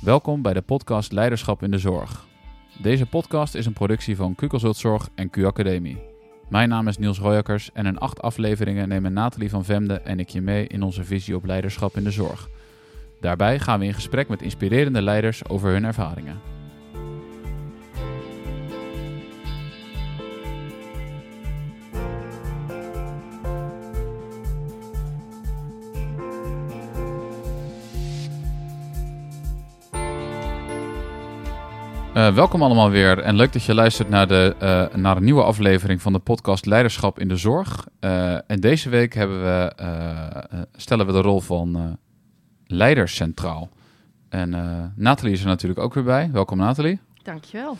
Welkom bij de podcast Leiderschap in de Zorg. Deze podcast is een productie van Q en Q Academie. Mijn naam is Niels Royakkers en in acht afleveringen nemen Nathalie van Vemde en ik je mee in onze visie op leiderschap in de zorg. Daarbij gaan we in gesprek met inspirerende leiders over hun ervaringen. Uh, welkom allemaal weer en leuk dat je luistert naar, de, uh, naar een nieuwe aflevering van de podcast Leiderschap in de Zorg. Uh, en deze week hebben we, stellen we de rol van leider centraal. En Nathalie is er natuurlijk ook weer bij. Welkom Nathalie. Dankjewel.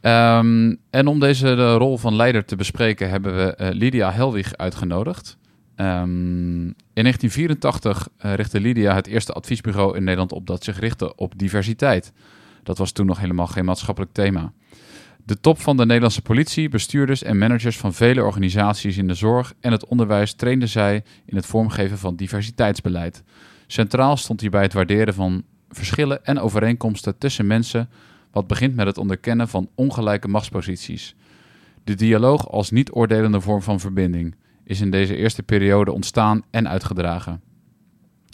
Um, en om deze de rol van leider te bespreken hebben we Lydia Helwig uitgenodigd. Um, in 1984 richtte Lydia het eerste adviesbureau in Nederland op dat zich richtte op diversiteit. Dat was toen nog helemaal geen maatschappelijk thema. De top van de Nederlandse politie, bestuurders en managers van vele organisaties in de zorg en het onderwijs trainden zij in het vormgeven van diversiteitsbeleid. Centraal stond hierbij het waarderen van verschillen en overeenkomsten tussen mensen, wat begint met het onderkennen van ongelijke machtsposities. De dialoog als niet-oordelende vorm van verbinding is in deze eerste periode ontstaan en uitgedragen.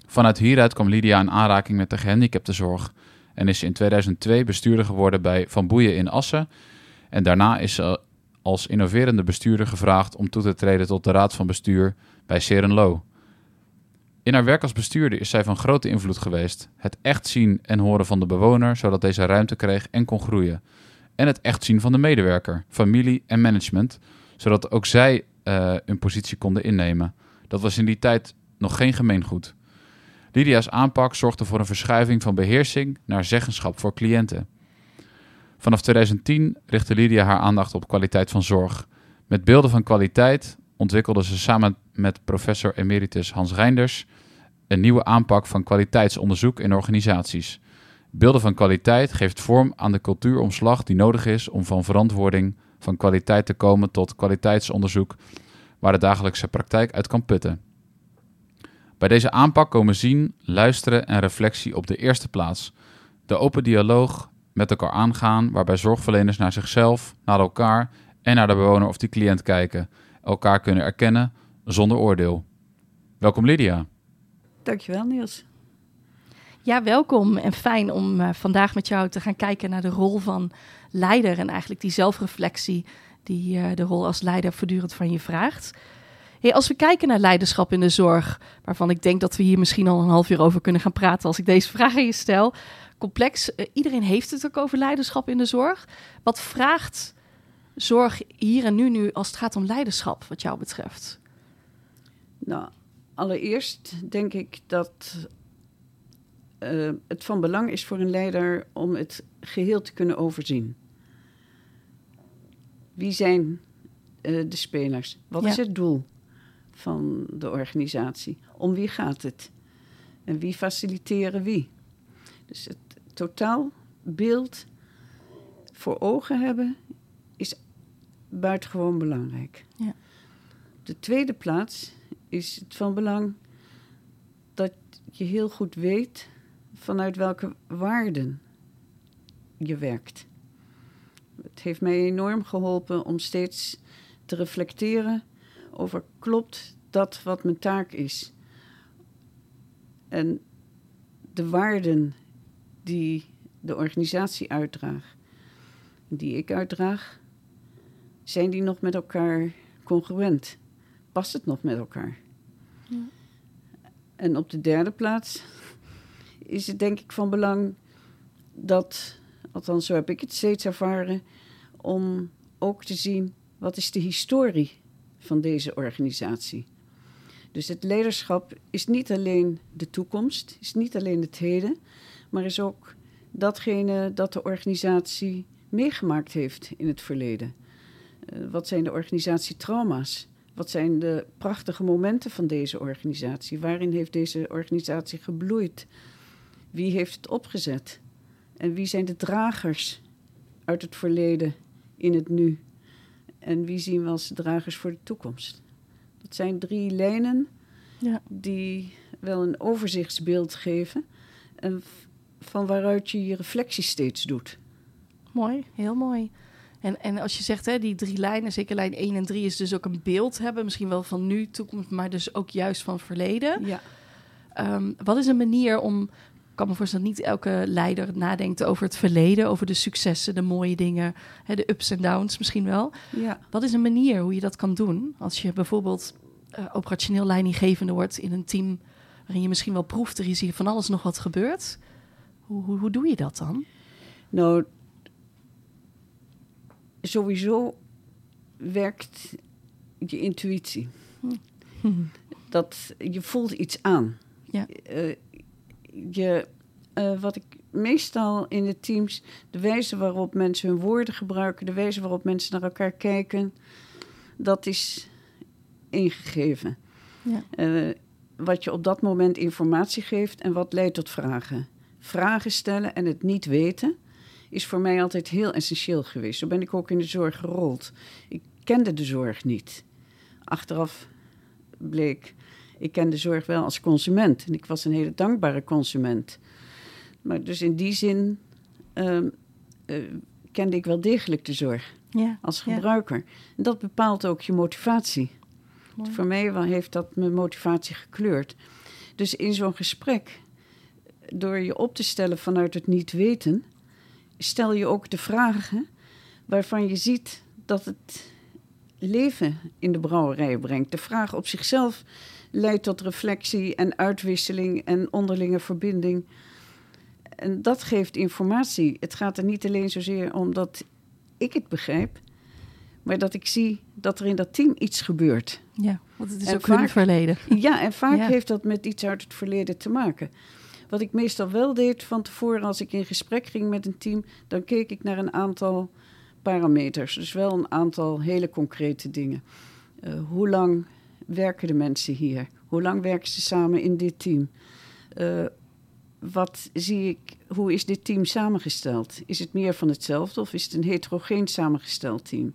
Vanuit hieruit kwam Lydia in aanraking met de gehandicaptenzorg en is in 2002 bestuurder geworden bij Van Boeien in Assen. En daarna is ze als innoverende bestuurder gevraagd om toe te treden tot de raad van bestuur bij Serenlo. In haar werk als bestuurder is zij van grote invloed geweest. Het echt zien en horen van de bewoner, zodat deze ruimte kreeg en kon groeien. En het echt zien van de medewerker, familie en management, zodat ook zij uh, een positie konden innemen. Dat was in die tijd nog geen gemeengoed. Lydia's aanpak zorgde voor een verschuiving van beheersing naar zeggenschap voor cliënten. Vanaf 2010 richtte Lydia haar aandacht op kwaliteit van zorg. Met beelden van kwaliteit ontwikkelde ze samen met professor emeritus Hans Reinders een nieuwe aanpak van kwaliteitsonderzoek in organisaties. Beelden van kwaliteit geeft vorm aan de cultuuromslag die nodig is om van verantwoording van kwaliteit te komen tot kwaliteitsonderzoek waar de dagelijkse praktijk uit kan putten. Bij deze aanpak komen zien, luisteren en reflectie op de eerste plaats. De open dialoog met elkaar aangaan, waarbij zorgverleners naar zichzelf, naar elkaar en naar de bewoner of de cliënt kijken, elkaar kunnen erkennen zonder oordeel. Welkom Lydia. Dankjewel Niels. Ja, welkom en fijn om uh, vandaag met jou te gaan kijken naar de rol van leider en eigenlijk die zelfreflectie die uh, de rol als leider voortdurend van je vraagt. Hey, als we kijken naar leiderschap in de zorg, waarvan ik denk dat we hier misschien al een half uur over kunnen gaan praten als ik deze vraag aan je stel. Complex, uh, iedereen heeft het ook over leiderschap in de zorg. Wat vraagt zorg hier en nu, nu als het gaat om leiderschap, wat jou betreft? Nou, allereerst denk ik dat uh, het van belang is voor een leider om het geheel te kunnen overzien. Wie zijn uh, de spelers? Wat ja. is het doel? Van de organisatie. Om wie gaat het? En wie faciliteren wie? Dus het totaalbeeld voor ogen hebben is buitengewoon belangrijk. Ja. De tweede plaats is het van belang dat je heel goed weet vanuit welke waarden je werkt. Het heeft mij enorm geholpen om steeds te reflecteren over klopt dat wat mijn taak is. En de waarden die de organisatie uitdraagt, die ik uitdraag, zijn die nog met elkaar congruent? Past het nog met elkaar? Ja. En op de derde plaats is het denk ik van belang dat, althans zo heb ik het steeds ervaren, om ook te zien wat is de historie van deze organisatie. Dus het leiderschap is niet alleen de toekomst, is niet alleen het heden, maar is ook datgene dat de organisatie meegemaakt heeft in het verleden. Uh, wat zijn de organisatietrauma's? Wat zijn de prachtige momenten van deze organisatie? Waarin heeft deze organisatie gebloeid? Wie heeft het opgezet? En wie zijn de dragers uit het verleden in het nu? En wie zien we als dragers voor de toekomst? Dat zijn drie lijnen ja. die wel een overzichtsbeeld geven. En van waaruit je je reflectie steeds doet. Mooi, heel mooi. En, en als je zegt, hè, die drie lijnen, zeker lijn 1 en 3, is dus ook een beeld hebben. Misschien wel van nu, toekomst, maar dus ook juist van verleden. Ja. Ehm, wat is een manier om, kan me voorstellen dat niet elke leider nadenkt over het verleden, over de successen, de mooie dingen, hè, de ups en downs misschien wel. ja. Wat is een manier hoe je dat kan doen? Als je bijvoorbeeld eh, operationeel leidinggevende wordt in een team waarin je misschien wel proeft, er is hier van alles nog wat gebeurt. Hoe, hoe, hoe doe je dat dan? Nou, sowieso werkt je intuïtie. Dat je voelt iets aan. Ja. Eh, je, eh, wat ik meestal in de teams, de wijze waarop mensen hun woorden gebruiken, de wijze waarop mensen naar elkaar kijken, dat is ingegeven. Ja. Eh, wat je op dat moment informatie geeft en wat leidt tot vragen. Vragen stellen en het niet weten is voor mij altijd heel essentieel geweest. Zo ben ik ook in de zorg gerold. Ik kende de zorg niet. Achteraf bleek, ik ken de zorg wel als consument. En ik was een hele dankbare consument. Maar dus in die zin ehm, eh, kende ik wel degelijk de zorg Ja. als Ja. gebruiker. En dat bepaalt ook je motivatie. Mooi. Voor mij wel heeft dat mijn motivatie gekleurd. Dus in zo'n gesprek, door je op te stellen vanuit het niet weten, stel je ook de vragen waarvan je ziet dat het leven in de brouwerij brengt. De vraag op zichzelf leidt tot reflectie en uitwisseling en onderlinge verbinding. En dat geeft informatie. Het gaat er niet alleen zozeer om dat ik het begrijp, maar dat ik zie dat er in dat team iets gebeurt. Ja, want het is En ook vaak- verleden. Ja, en vaak Ja. heeft dat met iets uit het verleden te maken. Wat ik meestal wel deed van tevoren als ik in gesprek ging met een team, dan keek ik naar een aantal parameters. Dus wel een aantal hele concrete dingen. Eh, hoe lang werken de mensen hier? Hoe lang werken ze samen in dit team? Eh, wat zie ik, hoe is dit team samengesteld? Is het meer van hetzelfde of is het een heterogeen samengesteld team?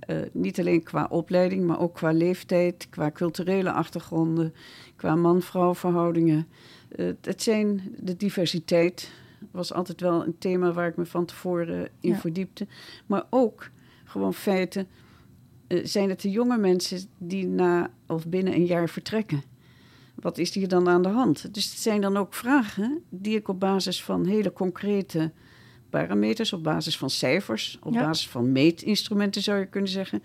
Eh, niet alleen qua opleiding, maar ook qua leeftijd, qua culturele achtergronden, qua man-vrouw verhoudingen. Eh, het zijn de diversiteit was altijd wel een thema waar ik me van tevoren in Ja. verdiepte. Maar ook gewoon feiten. Eh, zijn het de jonge mensen die na of binnen een jaar vertrekken? Wat is hier dan aan de hand? Dus het zijn dan ook vragen die ik op basis van hele concrete parameters, op basis van cijfers, op Ja. basis van meetinstrumenten zou je kunnen zeggen,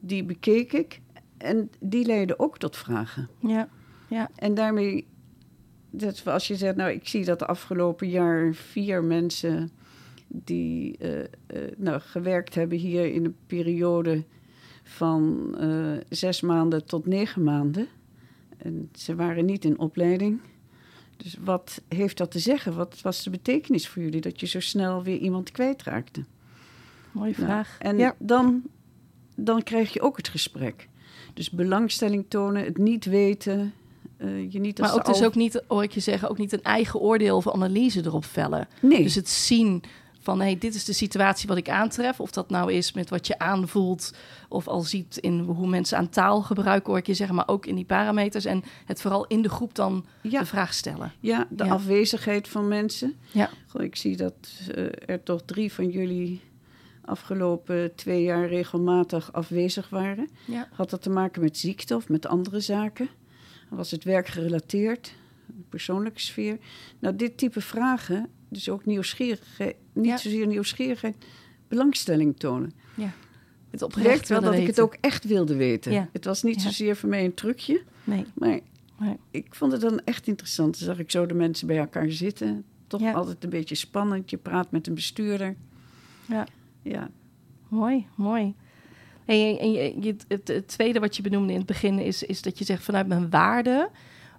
die bekeek ik. En die leiden ook tot vragen. Ja, ja, En daarmee, dat, als je zegt, nou, ik zie dat de afgelopen jaar vier mensen die eh, eh, nou, gewerkt hebben hier in een periode van eh, zes maanden tot negen maanden. En ze waren niet in opleiding. Dus wat heeft dat te zeggen? Wat was de betekenis voor jullie dat je zo snel weer iemand kwijtraakte? mooie Nou, vraag. en ja. dan, dan krijg je ook het gesprek. Dus belangstelling tonen, het niet weten. eh, je niet als Maar ook dus al- ook niet, hoor ik je zeggen, ook niet een eigen oordeel of analyse erop vellen. Nee, Dus het zien van, hey, dit is de situatie wat ik aantref. Of dat nou is met wat je aanvoelt, of al ziet in hoe mensen aan taal gebruiken, hoor ik je zeggen, maar ook in die parameters. En het vooral in de groep dan ja, de vraag stellen. ja, de Ja. afwezigheid van mensen. Ja. Goh, ik zie dat eh, er toch drie van jullie afgelopen twee jaar regelmatig afwezig waren. Ja, Had dat te maken met ziekte of met andere zaken? Was het werk gerelateerd? De persoonlijke sfeer? Nou, dit type vragen, dus ook nieuwsgierigheid, niet Ja. zozeer nieuwsgierigheid, belangstelling tonen. het Het oprecht wel dat ik het ook echt wilde weten. Ja. Het was niet Ja. zozeer voor mij een trucje, Nee, maar Nee. ik vond het dan echt interessant. Dan zag ik zo de mensen bij elkaar zitten. Toch Ja. altijd een beetje spannend. Je praat met een bestuurder. Ja. Ja, mooi, mooi. En, en je, je- het, het tweede wat je benoemde in het begin is, is dat je zegt vanuit mijn waarden.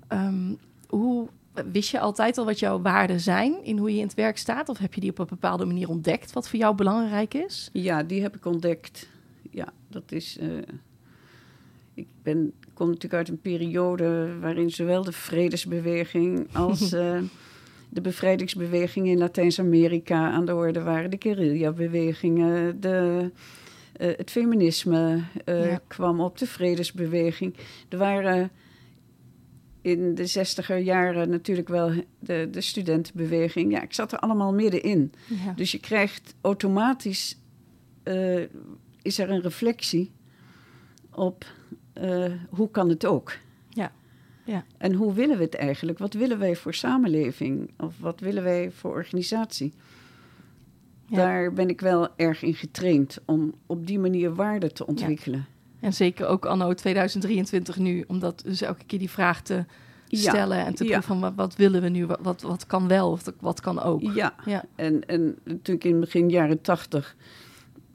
ehm, hoe wist je altijd al wat jouw waarden zijn in hoe je in het werk staat? Of heb je die op een bepaalde manier ontdekt wat voor jou belangrijk is? ja die heb ik ontdekt. Ja, dat is... eh, ik ben, kom natuurlijk uit een periode waarin zowel de vredesbeweging als eh, de bevrijdingsbeweging in Latijns-Amerika aan de orde waren. De guerrilla-bewegingen, de, eh, het feminisme Ja. kwam op, de vredesbeweging. Er waren in de zestiger jaren natuurlijk wel de, de studentenbeweging. Ja, ik zat er allemaal middenin. Ja. Dus je krijgt automatisch, eh, is er een reflectie op eh, hoe kan het ook? Ja, ja. En hoe willen we het eigenlijk? Wat willen wij voor samenleving? Of wat willen wij voor organisatie? Ja. Daar ben ik wel erg in getraind om op die manier waarde te ontwikkelen. En zeker ook anno 2023 nu, omdat dus elke keer die vraag te Ja, stellen en te ja. proeven van wat, wat willen we nu, wat, wat, wat kan wel of wat kan ook. Ja, Ja, en, en natuurlijk in begin jaren tachtig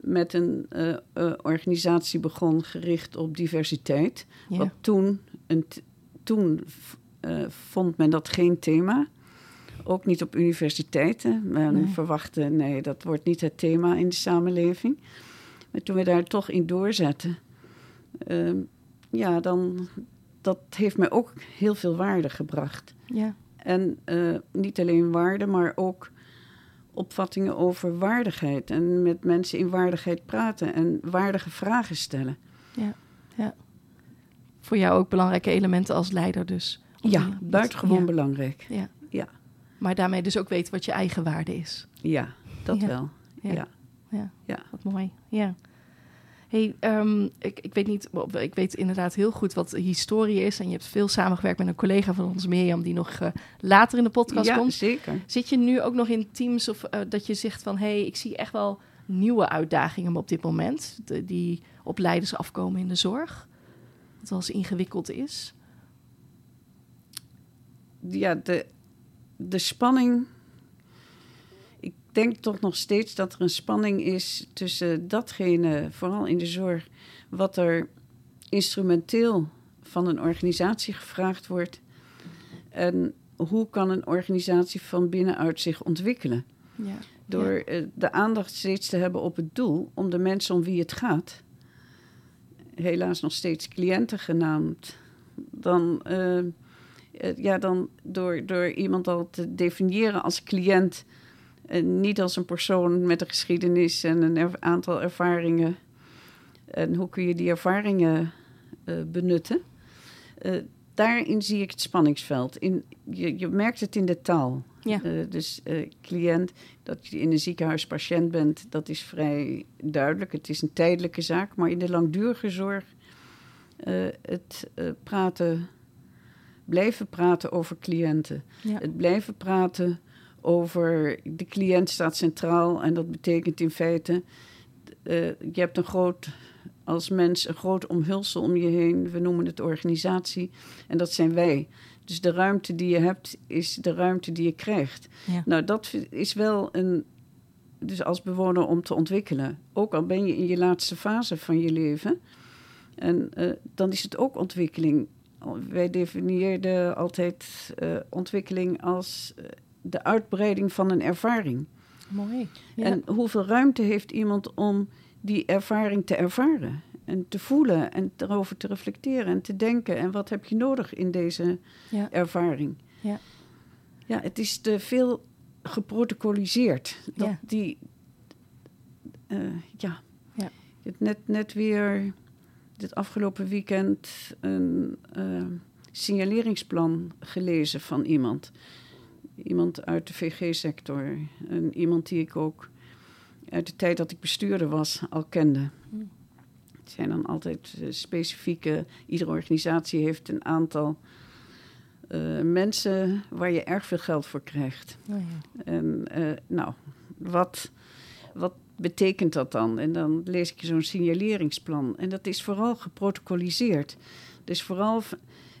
met een eh, eh, organisatie begon gericht op diversiteit. ja. Want toen, een toen eh, vond men dat geen thema. Ook niet op universiteiten. Men Nee. verwachtte, nee, dat wordt niet het thema in de samenleving. Maar toen we daar toch in doorzetten, ehm, ja, dan, dat heeft mij ook heel veel waarde gebracht. ja. En eh, niet alleen waarde, maar ook opvattingen over waardigheid. En met mensen in waardigheid praten en waardige vragen stellen. Voor jou ook belangrijke elementen als leider dus. Die- Ja, buitengewoon ja, belangrijk. ja. Ja. Maar daarmee dus ook weten wat je eigen waarde is. Ja, dat Ja. wel. Ja. Ja. Ja, Ja. wat mooi. Ja. Hey, ehm, ik, ik weet niet, ik weet inderdaad heel goed wat historie is. En je hebt veel samengewerkt met een collega van ons, Mirjam, die nog eh, later in de podcast Ja, komt. zeker. Zit je nu ook nog in teams of eh, dat je zegt van hé, hey, ik zie echt wel nieuwe uitdagingen op dit moment, de- die op leiders afkomen in de zorg? Wat wel eens ingewikkeld is. Ja, de, de spanning. Ik denk toch nog steeds dat er een spanning is tussen datgene, vooral in de zorg, wat er instrumenteel van een organisatie gevraagd wordt. En hoe kan een organisatie van binnenuit zich ontwikkelen? Ja. Door eh, de aandacht steeds te hebben op het doel, om de mensen om wie het gaat, helaas nog steeds cliënten genaamd, dan, eh, eh, ja, dan door, door iemand al te definiëren als cliënt, en niet als een persoon met een geschiedenis en een er- aantal ervaringen. En hoe kun je die ervaringen eh, benutten? Eh, daarin zie ik het spanningsveld. In, je, je merkt het in de taal. Ja. Eh, dus cliënt, dat je in een ziekenhuis patiënt bent, dat is vrij duidelijk. Het is een tijdelijke zaak, maar in de langdurige zorg het praten, blijven praten over cliënten. Ja. Het blijven praten over de cliënt staat centraal en dat betekent in feite, eh, je hebt een groot, als mens een groot omhulsel om je heen. We noemen het organisatie en dat zijn wij. Dus de ruimte die je hebt is de ruimte die je krijgt. Ja. Nou, dat is wel een, dus als bewoner om te ontwikkelen. Ook al ben je in je laatste fase van je leven. En eh, dan is het ook ontwikkeling. Wij definieerden altijd eh, ontwikkeling als de uitbreiding van een ervaring. Mooi. Ja. En hoeveel ruimte heeft iemand om die ervaring te ervaren? En te voelen en erover te reflecteren en te denken. En wat heb je nodig in deze ja. ervaring? Ja. Ja, het is te veel geprotocoliseerd. Dat Ja. die, eh, ja. Ja. Net, net weer dit afgelopen weekend een eh, signaleringsplan gelezen van iemand. Iemand uit de VG-sector. En iemand die ik ook uit de tijd dat ik bestuurder was al kende. Het zijn dan altijd eh, specifieke... Iedere organisatie heeft een aantal eh, mensen waar je erg veel geld voor krijgt. Oh, ja. En eh, nou, wat, wat betekent dat dan? En dan lees ik zo'n signaleringsplan. En dat is vooral geprotocoliseerd. Dus vooral,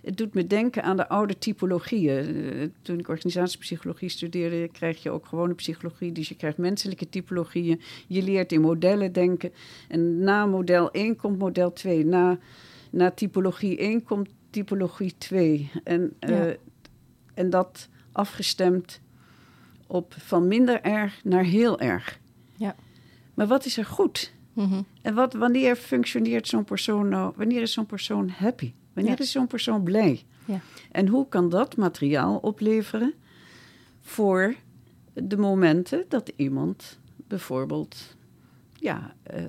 het doet me denken aan de oude typologieën. Eh, toen ik organisatiepsychologie studeerde, krijg je ook gewone psychologie. Dus je krijgt menselijke typologieën. Je leert in modellen denken. En na model 1 komt model 2. Na, na typologie 1 komt typologie 2. En, eh, en dat afgestemd op van minder erg naar heel erg. Ja. Maar wat is er goed? Mhm. En wat, wanneer functioneert zo'n persoon nou? Wanneer is zo'n persoon happy? Wanneer is zo'n persoon blij? Ja. En hoe kan dat materiaal opleveren voor de momenten dat iemand bijvoorbeeld ja, eh,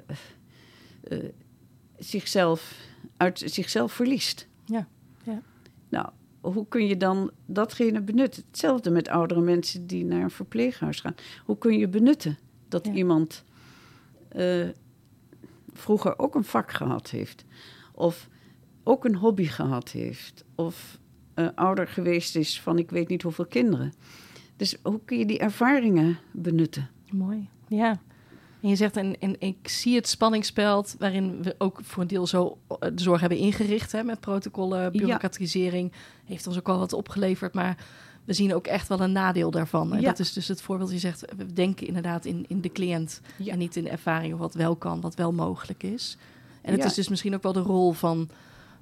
eh, zichzelf uit zichzelf verliest? Ja, ja. Nou, hoe kun je dan datgene benutten? Hetzelfde met oudere mensen die naar een verpleeghuis gaan. Hoe kun je benutten dat Ja. iemand eh, vroeger ook een vak gehad heeft? Of ook een hobby gehad heeft? Of eh, ouder geweest is van ik weet niet hoeveel kinderen? Dus hoe kun je die ervaringen benutten? Mooi, ja. En je zegt, en, en ik zie het spanningsveld waarin we ook voor een deel zo eh, de zorg hebben ingericht hè, met protocollen, bureaucratisering. Heeft ons ook al wat opgeleverd, maar we zien ook echt wel een nadeel daarvan. En Ja. dat is dus het voorbeeld, je zegt, we denken inderdaad in, in de cliënt Ja. en niet in de ervaring of wat wel kan, wat wel mogelijk is. En het is dus misschien ook wel de rol van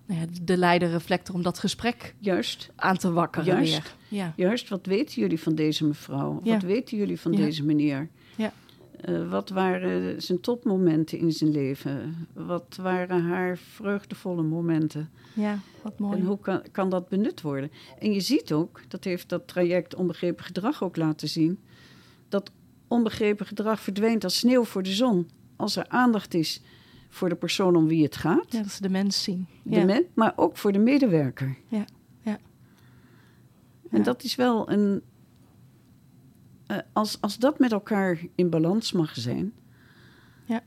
nou ja, de leider-reflector om dat gesprek Juist, aan te wakkeren Juist. weer. Ja, juist. Wat weten jullie van deze mevrouw? Ja. Wat weten jullie van Ja. deze meneer? Ja. Eh, wat waren zijn topmomenten in zijn leven? Wat waren haar vreugdevolle momenten? ja wat mooi. En hoe kan, kan dat benut worden? En je ziet ook, dat heeft dat traject onbegrepen gedrag ook laten zien, dat onbegrepen gedrag verdwijnt als sneeuw voor de zon. Als er aandacht is voor de persoon om wie het gaat, Ja, dat ze de mens zien. de Ja. men, maar ook voor de medewerker. Ja, ja. En Ja. dat is wel een. eh, als, als dat met elkaar in balans mag zijn. Ja.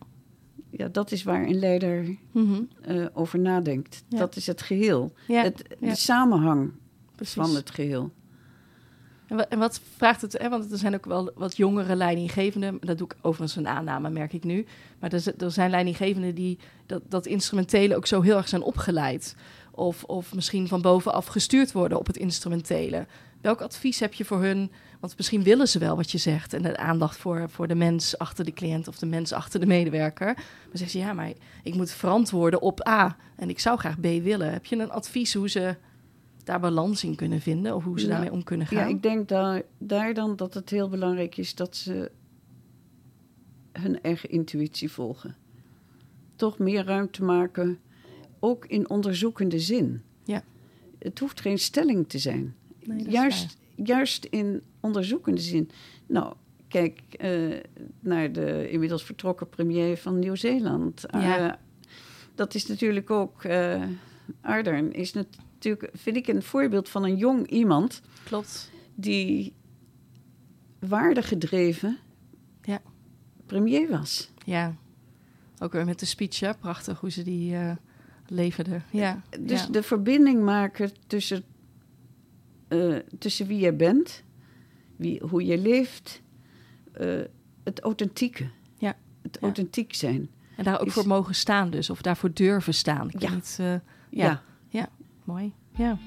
Ja, dat is waar een leider Mhm. eh, over nadenkt. Ja. Dat is het geheel. Ja, het. De samenhang precies. van het geheel. En, wat, vraagt het, hè, want er zijn ook wel wat jongere leidinggevenden, dat doe ik overigens een aanname, merk ik nu. Maar er, er zijn leidinggevenden die dat, dat instrumentele ook zo heel erg zijn opgeleid. Of, of misschien van bovenaf gestuurd worden op het instrumentele. Welk advies heb je voor hun? Want misschien willen ze wel wat je zegt. En de aandacht voor, voor de mens achter de cliënt of de mens achter de medewerker. Maar zeggen ze, ja, maar ik moet verantwoorden op A. En ik zou graag B willen. Heb je een advies hoe ze daar balans in kunnen vinden? Of hoe ze Ja. daarmee om kunnen gaan? Ja, ik denk daar, daar dan dat het heel belangrijk is dat ze hun eigen intuïtie volgen. Toch meer ruimte maken, ook in onderzoekende zin. Ja. Het hoeft geen stelling te zijn. Nee, juist, juist in onderzoekende zin. Nou, kijk eh, naar de inmiddels vertrokken premier van Nieuw-Zeeland. Ja. Eh, dat is natuurlijk ook. eh Ardern is natuurlijk, vind ik, een voorbeeld van een jong iemand Klopt. die waardegedreven Ja. premier was. Ja. Ook weer met de speech, hè? prachtig hoe ze die eh leverde. Ja. Dus ja. de verbinding maken tussen, eh, tussen wie je bent, wie, hoe je leeft, eh, het authentieke. Ja. Het authentiek zijn. En daar ook is- voor mogen staan dus. Of daarvoor durven staan. Ik Ja. weet niet, eh, Ja. Ja. Mooi. Ja.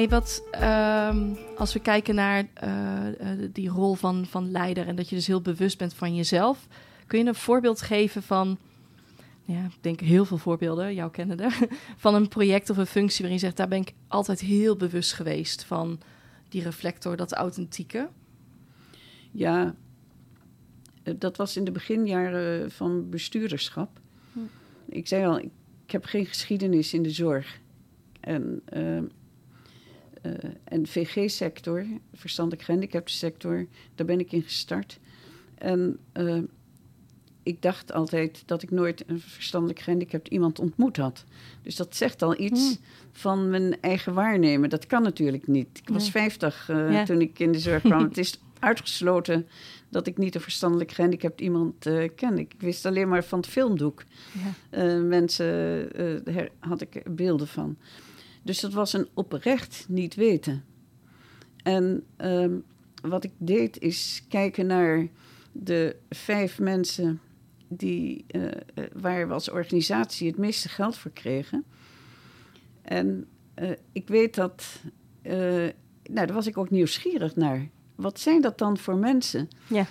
Hey, wat ehm, als we kijken naar eh, eh, die rol van, van leider en dat je dus heel bewust bent van jezelf, kun je een voorbeeld geven van, ja, ik denk heel veel voorbeelden, jouw kennende, van een project of een functie waarin je zegt, daar ben ik altijd heel bewust geweest van die reflector, dat authentieke. Ja, eh, dat was in de beginjaren van bestuurderschap. Hm. Ik zei al, ik, ik heb geen geschiedenis in de zorg. En, eh, en VG-sector, verstandelijk gehandicapte sector, daar ben ik in gestart. En eh, ik dacht altijd dat ik nooit een verstandelijk gehandicapt iemand ontmoet had. Dus dat zegt al iets Hm. van mijn eigen waarnemen. Dat kan natuurlijk niet. Ik was Nee. 50 eh, Ja. toen ik in de zorg kwam. Het is uitgesloten dat ik niet een verstandelijk gehandicapt iemand eh ken. Ik wist alleen maar van het filmdoek. Ja. Eh, mensen her- had ik beelden van. Dus dat was een oprecht niet weten. En ehm, wat ik deed is kijken naar de vijf mensen die, eh, eh, waar we als organisatie het meeste geld voor kregen. En eh, ik weet dat, nou, daar was ik ook nieuwsgierig naar. Wat zijn dat dan voor mensen? Ja.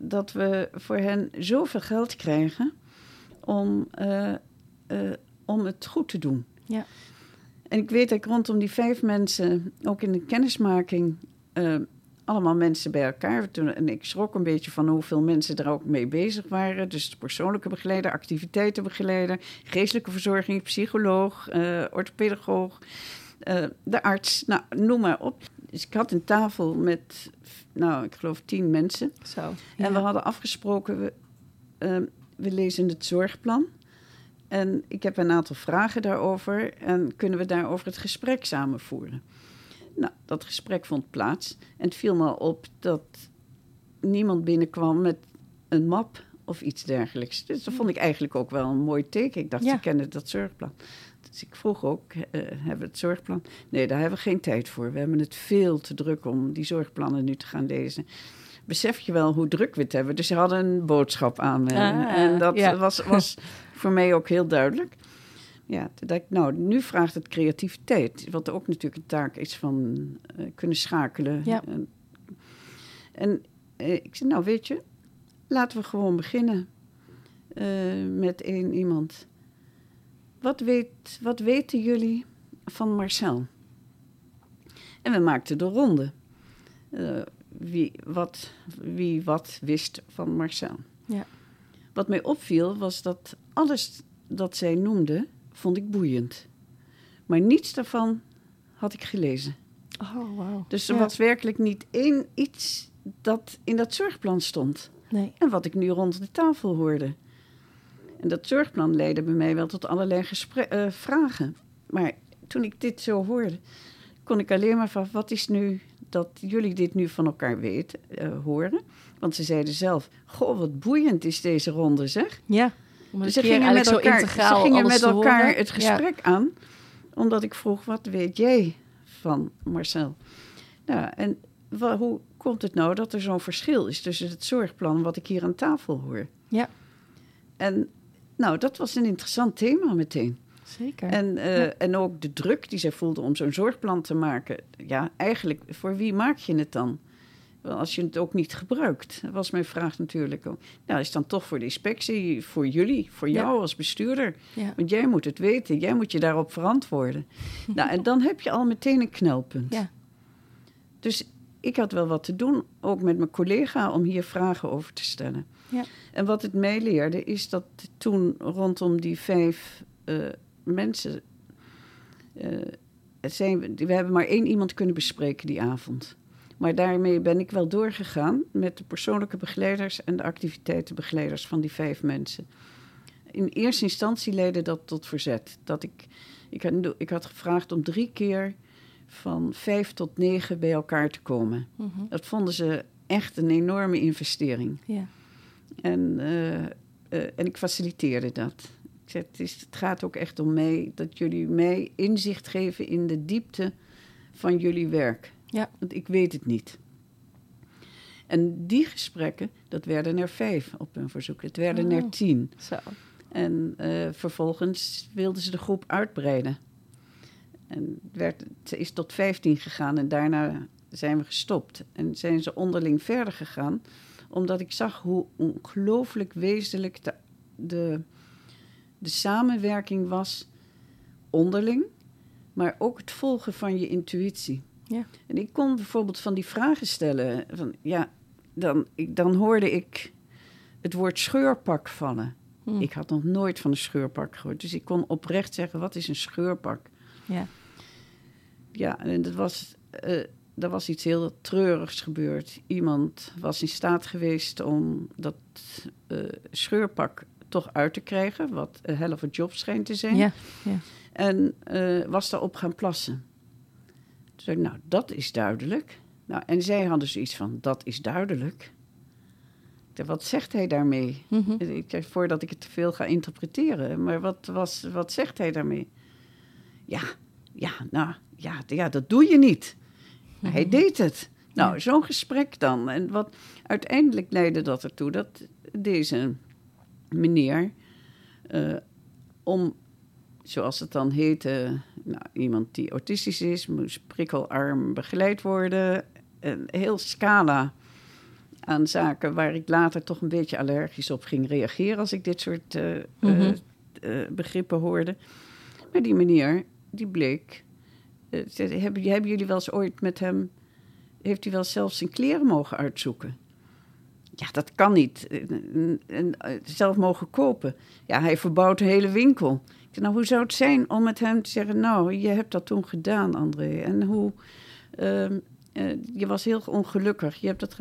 Dat we voor hen zoveel geld krijgen om, om het goed te doen. Ja. En ik weet dat ik rondom die vijf mensen, ook in de kennismaking, allemaal mensen bij elkaar. Toen, en ik schrok een beetje van hoeveel mensen er ook mee bezig waren. Dus de persoonlijke begeleider, activiteitenbegeleider, geestelijke verzorging, psycholoog, eh orthopedagoog, eh, de arts, nou, noem maar op. dus ik had een tafel met, nou, ik geloof tien mensen. Zo. En we hadden afgesproken, we, ehm, we lezen het zorgplan. En ik heb een aantal vragen daarover. En kunnen we daarover het gesprek samen voeren? Nou, dat gesprek vond plaats. En het viel me op dat niemand binnenkwam met een map of iets dergelijks. Dus dat vond ik eigenlijk ook wel een mooi teken. Ik dacht, Ja. ze kennen dat zorgplan. Dus ik vroeg ook, eh, hebben we het zorgplan? Nee, daar hebben we geen tijd voor. We hebben het veel te druk om die zorgplannen nu te gaan lezen. Besef je wel hoe druk we het hebben? Dus ze hadden een boodschap aan me. Ah, en dat ja. was, was voor mij ook heel duidelijk. Ja, toen dacht ik, nou, nu vraagt het creativiteit. Wat ook natuurlijk een taak is van eh, kunnen schakelen. Ja. En, en eh, ik zei, nou weet je, laten we gewoon beginnen eh, met één iemand. Wat, weet, wat weten jullie van Marcel? En we maakten de ronde. Wie, wat, wie wat wist van Marcel. Ja. Wat mij opviel was dat alles dat zij noemde, vond ik boeiend. Maar niets daarvan had ik gelezen. Oh, wauw. Dus er Ja. was werkelijk niet één iets dat in dat zorgplan stond. Nee. En wat ik nu rond de tafel hoorde. En dat zorgplan leidde bij mij wel tot allerlei eh, vragen. Maar toen ik dit zo hoorde, kon ik alleen maar van... wat is nu dat jullie dit nu van elkaar weten, eh, horen? Want ze zeiden zelf, goh, wat boeiend is deze ronde, zeg. Ja. Om Dus ze gingen met elkaar, integraal ze gingen met elkaar het Ja. gesprek aan, omdat ik vroeg, wat weet jij van Marcel? Nou, en wa- hoe komt het nou dat er zo'n verschil is tussen het zorgplan wat ik hier aan tafel hoor? Ja. En nou, dat was een interessant thema meteen. Zeker. En, eh, Ja. en ook de druk die zij voelde om zo'n zorgplan te maken. Ja, eigenlijk, voor wie maak je het dan? Als je het ook niet gebruikt, Dat was mijn vraag natuurlijk ook. Nou, is dan toch voor de inspectie, voor jullie, voor Ja. jou als bestuurder. ja. Want jij moet het weten, jij moet je daarop verantwoorden. nou, en dan heb je al meteen een knelpunt. Ja. Dus ik had wel wat te doen, ook met mijn collega, om hier vragen over te stellen. Ja. En wat het mij leerde, is dat toen rondom die vijf eh, mensen. het zijn, we we hebben maar één iemand kunnen bespreken die avond. Maar daarmee ben ik wel doorgegaan met de persoonlijke begeleiders en de activiteitenbegeleiders van die vijf mensen. In eerste instantie leidde dat tot verzet. Dat ik, ik, had, ik had gevraagd om drie keer van vijf tot negen bij elkaar te komen. Mhm. Dat vonden ze echt een enorme investering. ja. En, eh, eh, en ik faciliteerde dat. Ik zei, het, is, het gaat ook echt om mij, dat jullie mij inzicht geven in de diepte van jullie werk. Ja. Want ik weet het niet. En die gesprekken, dat werden er vijf op hun verzoek. Het werden Oh. er tien. Zo. En eh, vervolgens wilden ze de groep uitbreiden. En werd, het is tot 15 gegaan en daarna zijn we gestopt. En zijn ze onderling verder gegaan, omdat ik zag hoe ongelooflijk wezenlijk de, de, de samenwerking was onderling, maar ook het volgen van je intuïtie. Ja. En ik kon bijvoorbeeld van die vragen stellen. Van, ja, dan, ik, dan hoorde ik het woord scheurpak vallen. Hm. Ik had nog nooit van een scheurpak gehoord. Dus ik kon oprecht zeggen, wat is een scheurpak? Ja. Ja, en dat was, eh, er was iets heel treurigs gebeurd. Iemand was in staat geweest om dat eh, scheurpak toch uit te krijgen... wat een hell of a job schijnt te zijn. Ja. Ja. En eh, was daarop gaan plassen. Zei ik, nou, dat is duidelijk. Nou, en zij hadden zoiets van, dat is duidelijk. Ik wat zegt hij daarmee? Mhm. Ik zeg, voordat ik het te veel ga interpreteren. Maar wat, was, wat zegt hij daarmee? Ja, ja, nou, ja, ja dat doe je niet. Hij deed het. Nou, zo'n gesprek dan. En wat uiteindelijk leidde dat ertoe dat deze meneer, eh, om, zoals het dan heette, nou, iemand die autistisch is, moest prikkelarm begeleid worden. Een heel scala aan zaken waar ik later toch een beetje allergisch op ging reageren als ik dit soort eh, Mhm. eh, eh, begrippen hoorde. Maar die meneer, die bleek. eh, zei, hebben, hebben jullie wel eens ooit met hem. Heeft hij wel zelfs zijn kleren mogen uitzoeken? Ja, dat kan niet. Eh, En, en, eh, zelf mogen kopen. Ja, hij verbouwt de hele winkel. Nou, hoe zou het zijn om met hem te zeggen... nou, je hebt dat toen gedaan, André. En hoe... ehm, eh, je was heel ongelukkig. Je hebt dat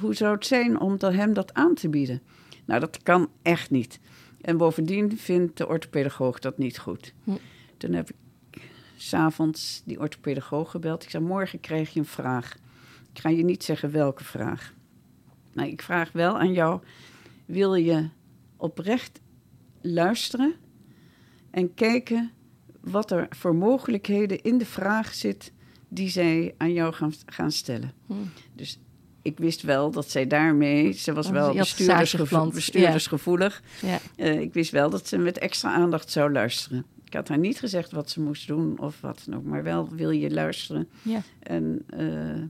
Hoe zou het zijn om dan hem dat aan te bieden? Nou, dat kan echt niet. En bovendien vindt de orthopedagoog dat niet goed. Hm. Toen heb ik s'avonds die orthopedagoog gebeld. Ik zei, morgen krijg je een vraag. Ik ga je niet zeggen welke vraag. Maar ik vraag wel aan jou, wil je oprecht luisteren en kijken wat er voor mogelijkheden in de vraag zit die zij aan jou gaan, gaan stellen. Hm. Dus ik wist wel dat zij daarmee, ze was Oh, wel bestuurdersgevo- bestuurdersgevoelig. Ja. Eh, ik wist wel dat ze met extra aandacht zou luisteren. Ik had haar niet gezegd wat ze moest doen of wat dan ook, maar wel wil je luisteren Ja. en eh,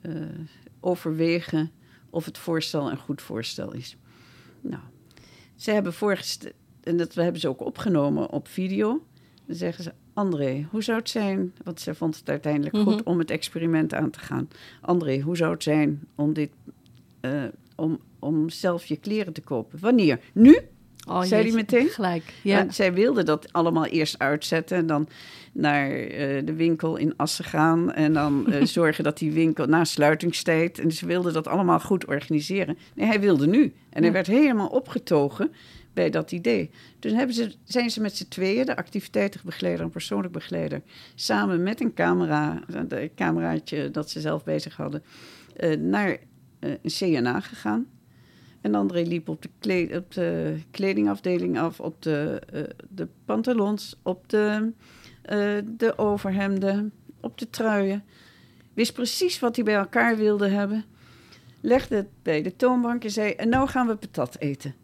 eh, overwegen of het voorstel een goed voorstel is. Nou, ze hebben voorgesteld, en dat hebben ze ook opgenomen op video. Dan zeggen ze, André, hoe zou het zijn, want ze vond het uiteindelijk Mhm. goed om het experiment aan te gaan. André, hoe zou het zijn om dit, eh, om, om zelf je kleren te kopen? Wanneer? Nu? Oh, Zei jeetje, meteen? Gelijk, ja. Zij wilde dat allemaal eerst uitzetten en dan naar eh, de winkel in Assen gaan en dan eh, zorgen dat die winkel na sluitingstijd en ze wilde dat allemaal goed organiseren. Nee, hij wilde nu en hij werd helemaal opgetogen bij dat idee. Toen hebben ze, zijn ze met z'n tweeën, de activiteitenbegeleider en persoonlijk begeleider, samen met een camera, een cameraatje dat ze zelf bezig hadden, eh, naar eh, een CNA gegaan. En André liep op de, op de kledingafdeling af, op de, eh, de pantalons, op de, de overhemden, op de truien. Wist precies wat hij bij elkaar wilde hebben. Legde het bij de toonbank en zei: En nou gaan we patat eten.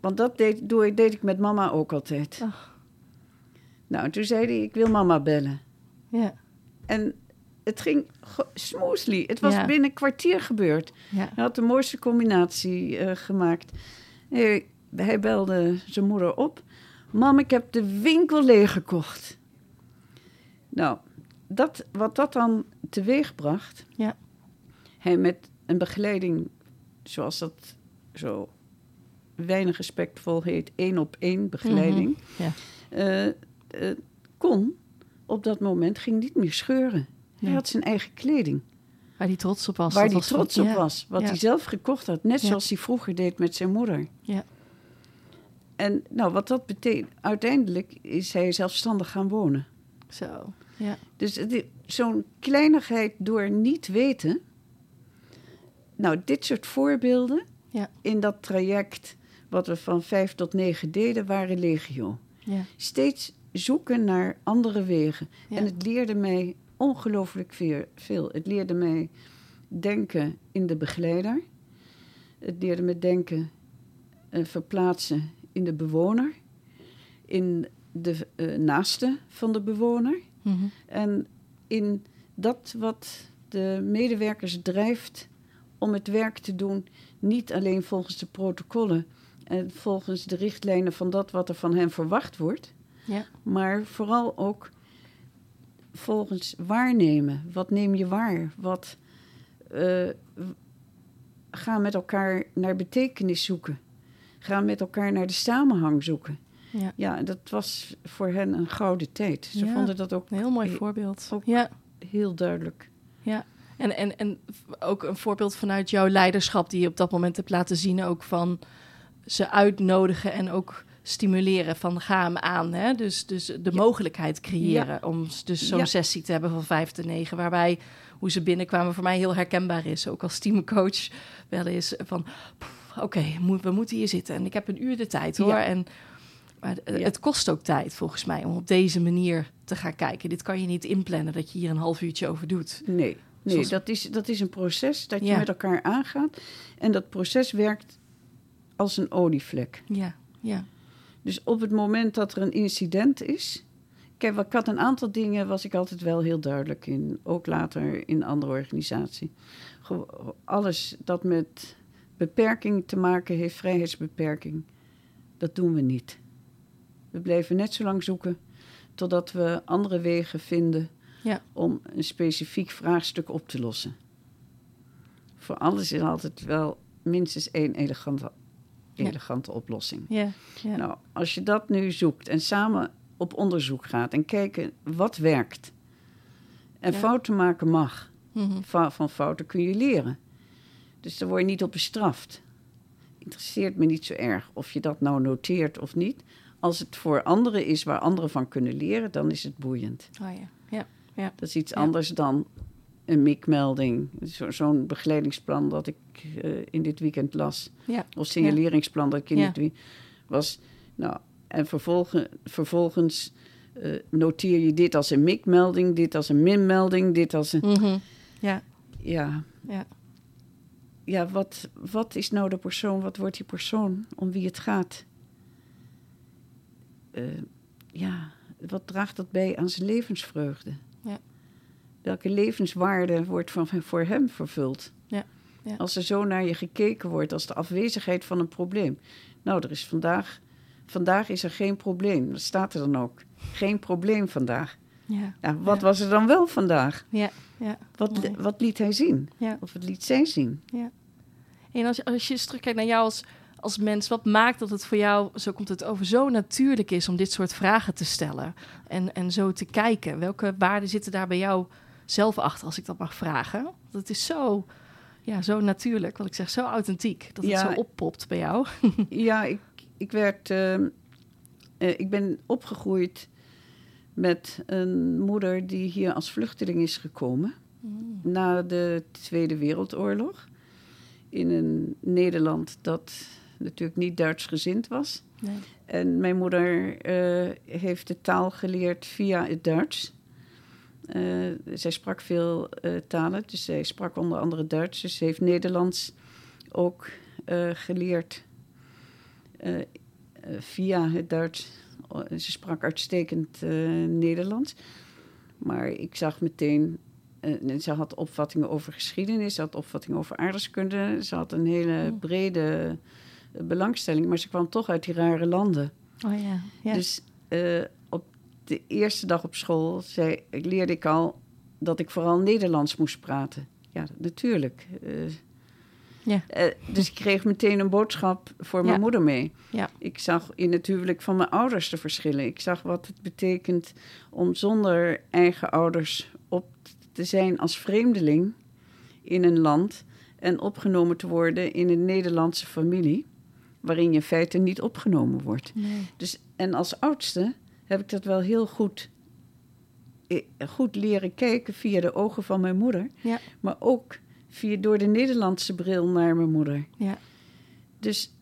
Want dat deed, doe, ik- deed ik met mama ook altijd. Ach. Nou, toen zei hij: Ik wil mama bellen. ja. En het ging smoothly. Het was Ja. binnen een kwartier gebeurd. Ja. Hij had de mooiste combinatie eh, gemaakt. Hij, hij belde zijn moeder op. Mam, ik heb de winkel leeggekocht. Nou, dat, wat dat dan teweegbracht... Ja. Hij met een begeleiding, zoals dat zo weinig respectvol heet... één op één begeleiding... Mhm, ja. eh, eh, kon op dat moment ging niet meer scheuren. Hij had zijn eigen kleding. Waar hij trots op was. Waar hij trots van- op ja. was. Wat Ja. hij zelf gekocht had. Net Ja. zoals hij vroeger deed met zijn moeder. Ja. En nou, wat dat betekent... Uiteindelijk is hij zelfstandig gaan wonen. Zo. Ja. Dus zo'n kleinigheid door niet weten... Nou, dit soort voorbeelden Ja. in dat traject... wat we van vijf tot negen deden, waren legio. Ja. Steeds zoeken naar andere wegen. Ja. En het leerde mij ongelooflijk veel. Het leerde mij denken in de begeleider. Het leerde me denken, eh, verplaatsen in de bewoner. In de eh, naaste van de bewoner. Mhm. En in dat wat de medewerkers drijft om het werk te doen, niet alleen volgens de protocollen en volgens de richtlijnen van dat wat er van hen verwacht wordt, Ja. maar vooral ook volgens waarnemen. Wat neem je waar? Wat eh, w- ga met elkaar naar betekenis zoeken. Ga met elkaar naar de samenhang zoeken. Ja. Ja, dat was voor hen een gouden tijd. Ze Ja. vonden dat ook Een heel mooi he- voorbeeld. ook- Ja. heel duidelijk. Ja, en, en, en ook een voorbeeld vanuit jouw leiderschap die je op dat moment hebt laten zien, ook van ze uitnodigen en ook stimuleren van ga hem aan. Hè? Dus, dus de mogelijkheid creëren om dus zo'n Ja. sessie te hebben van vijf tot negen, waarbij hoe ze binnenkwamen voor mij heel herkenbaar is. Ook als teamcoach wel eens van, "Poeh, oké, moet- we moeten hier zitten en ik heb een uur de tijd hoor. En, maar eh, het kost ook tijd volgens mij om op deze manier te gaan kijken. Dit kan je niet inplannen dat je hier een half uurtje over doet. Nee, nee Zoals- dat, is, dat is een proces dat je met elkaar aangaat. En dat proces werkt als een olievlek. Ja, ja. Dus op het moment dat er een incident is. Kijk, ik had een aantal dingen, was ik altijd wel heel duidelijk in. Ook later in andere organisatie. Alles dat met beperking te maken heeft, vrijheidsbeperking, dat doen we niet. We blijven net zo lang zoeken totdat we andere wegen vinden Ja. om een specifiek vraagstuk op te lossen. Voor alles is altijd wel minstens één elegante, Ja. elegante oplossing. Ja, ja. Nou, als je dat nu zoekt en samen op onderzoek gaat en kijken wat werkt. En Ja. fouten maken mag. Mhm. Va- van fouten kun je leren. Dus daar word je niet op bestraft. Interesseert me niet zo erg of je dat nou noteert of niet. Als het voor anderen is waar anderen van kunnen leren, dan is het boeiend. Oh ja. Ja. Dat is iets Ja. anders dan een MIC-melding. Zo, Zo'n begeleidingsplan dat ik eh, in dit weekend las. Ja. Of signaleringsplan dat ik in dit weekend was. Nou, en vervolgen, vervolgens eh, noteer je dit als een MIC-melding, dit als een min-melding, dit als een... Mhm. Ja. Ja. Ja. Ja, wat, wat is nou de persoon? Wat wordt die persoon om wie het gaat? Eh, ja, wat draagt dat bij aan zijn levensvreugde? Ja. Welke levenswaarde wordt van, voor hem vervuld? Ja, ja. Als er zo naar je gekeken wordt als de afwezigheid van een probleem. Nou, er is vandaag, vandaag is er geen probleem. Dat staat er dan ook. Geen probleem vandaag. Ja. Ja, wat Ja. was er dan wel vandaag? Ja. Ja. Wat, wat liet hij zien? Ja. Of wat liet zij zien? En als je, als je eens terugkijkt naar jou als, als mens, wat maakt dat het voor jou, zo komt het over, zo natuurlijk is om dit soort vragen te stellen en, en zo te kijken? Welke waarden zitten daar bij jou zelf achter, als ik dat mag vragen? Het is zo, ja, zo natuurlijk, wat ik zeg, zo authentiek, dat het Ja. zo oppopt bij jou. Ja, ik, ik werd. ehm, eh, ik ben opgegroeid met een moeder die hier als vluchteling is gekomen. Na de Tweede Wereldoorlog. In een Nederland dat natuurlijk niet Duits gezind was. Nee. En mijn moeder eh, heeft de taal geleerd via het Duits. Eh, zij sprak veel eh, talen, dus zij sprak onder andere Duits. Dus ze heeft Nederlands ook eh, geleerd via het Duits. Ze sprak uitstekend Nederlands. Maar ik zag meteen... en ze had opvattingen over geschiedenis, ze had opvattingen over aardrijkskunde. Ze had een hele Oh. brede belangstelling, maar ze kwam toch uit die rare landen. Oh ja, ja. Dus de eerste dag op school zei, leerde ik al dat ik vooral Nederlands moest praten. Ja, natuurlijk. Eh, Ja. eh, dus ik kreeg meteen een boodschap voor mijn moeder mee. Ja. Ik zag in het huwelijk van mijn ouders de verschillen. Ik zag wat het betekent om zonder eigen ouders op te zijn als vreemdeling in een land en opgenomen te worden in een Nederlandse familie, waarin je in feite niet opgenomen wordt. Nee. Dus, en als oudste heb ik dat wel heel goed, eh, goed leren kijken via de ogen van mijn moeder. Ja. Maar ook via, door de Nederlandse bril naar mijn moeder. Ja. Dus,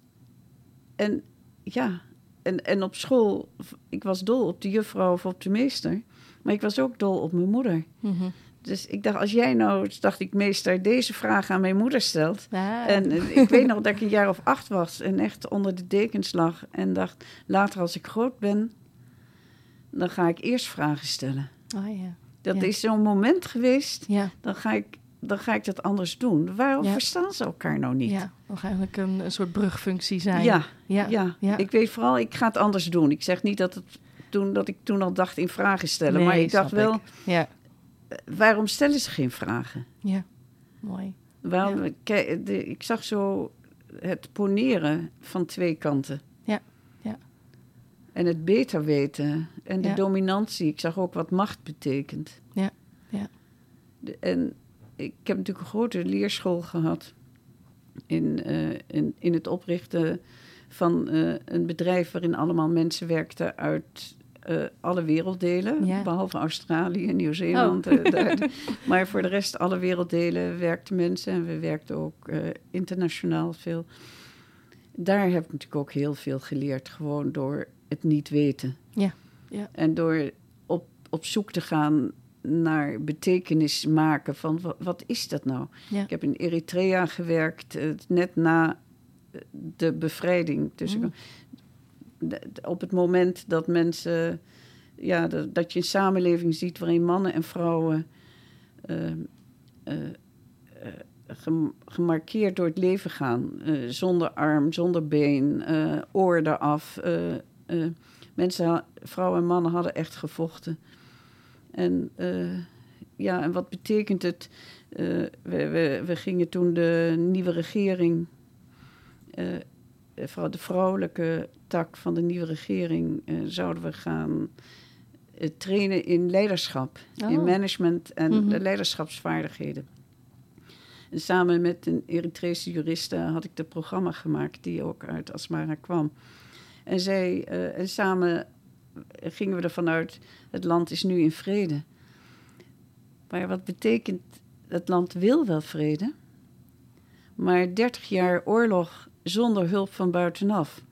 en ja, en, en op school, ik was dol op de juffrouw of op de meester. Maar ik was ook dol op mijn moeder. Mhm. Dus ik dacht, als jij nou, dacht ik, meester, deze vraag aan mijn moeder stelt. Ah. En eh, ik weet nog dat ik een jaar of acht was en echt onder de dekens lag. En dacht, later als ik groot ben, dan ga ik eerst vragen stellen. Oh ja. Dat Ja. is zo'n moment geweest, Ja. dan ga ik, dan ga ik dat anders doen. Waarom verstaan ze elkaar nou niet? Ja, eigenlijk een, een soort brugfunctie zijn. ja, ja. ja. Ik weet vooral, ik ga het anders doen. Ik zeg niet dat, het, toen, dat ik toen al dacht in vragen stellen. Nee, maar ik dacht wel, ik. Ja, eh, waarom stellen ze geen vragen? ja. Mooi. Waarom, kijk, de, ik zag zo het poneren van twee kanten. En het beter weten. En de Ja. dominantie. Ik zag ook wat macht betekent. Ja, ja. De- en ik heb natuurlijk een grote leerschool gehad. In, eh, in, in het oprichten van eh, een bedrijf waarin allemaal mensen werkten uit eh, alle werelddelen. Ja. Behalve Australië en Nieuw-Zeeland. Oh. maar voor de rest, alle werelddelen werkten mensen. En we werkten ook internationaal veel. Daar heb ik natuurlijk ook heel veel geleerd. Gewoon door het niet weten. Ja, ja. En door op, op zoek te gaan naar betekenis maken van wat, wat is dat nou? Ja. Ik heb in Eritrea gewerkt, eh, net na eh, de bevrijding. Dus Mm. op het moment dat mensen, ja, dat, dat je een samenleving ziet waarin mannen en vrouwen eh, eh, gem- gemarkeerd door het leven gaan, zonder arm, zonder been, eh oor eraf. Eh, mensen, vrouwen en mannen hadden echt gevochten. En eh, ja, en wat betekent het? Eh, we, we, we gingen toen de nieuwe regering, vooral de vrouwelijke tak van de nieuwe regering, zouden we gaan trainen in leiderschap, in Oh. management en Mhm. de leiderschapsvaardigheden. En samen met een Eritrese juriste had ik het programma gemaakt die ook uit Asmara kwam. En, zij, eh, en samen gingen we ervan uit, het land is nu in vrede. Maar wat betekent, het land wil wel vrede, maar 30 jaar oorlog zonder hulp van buitenaf.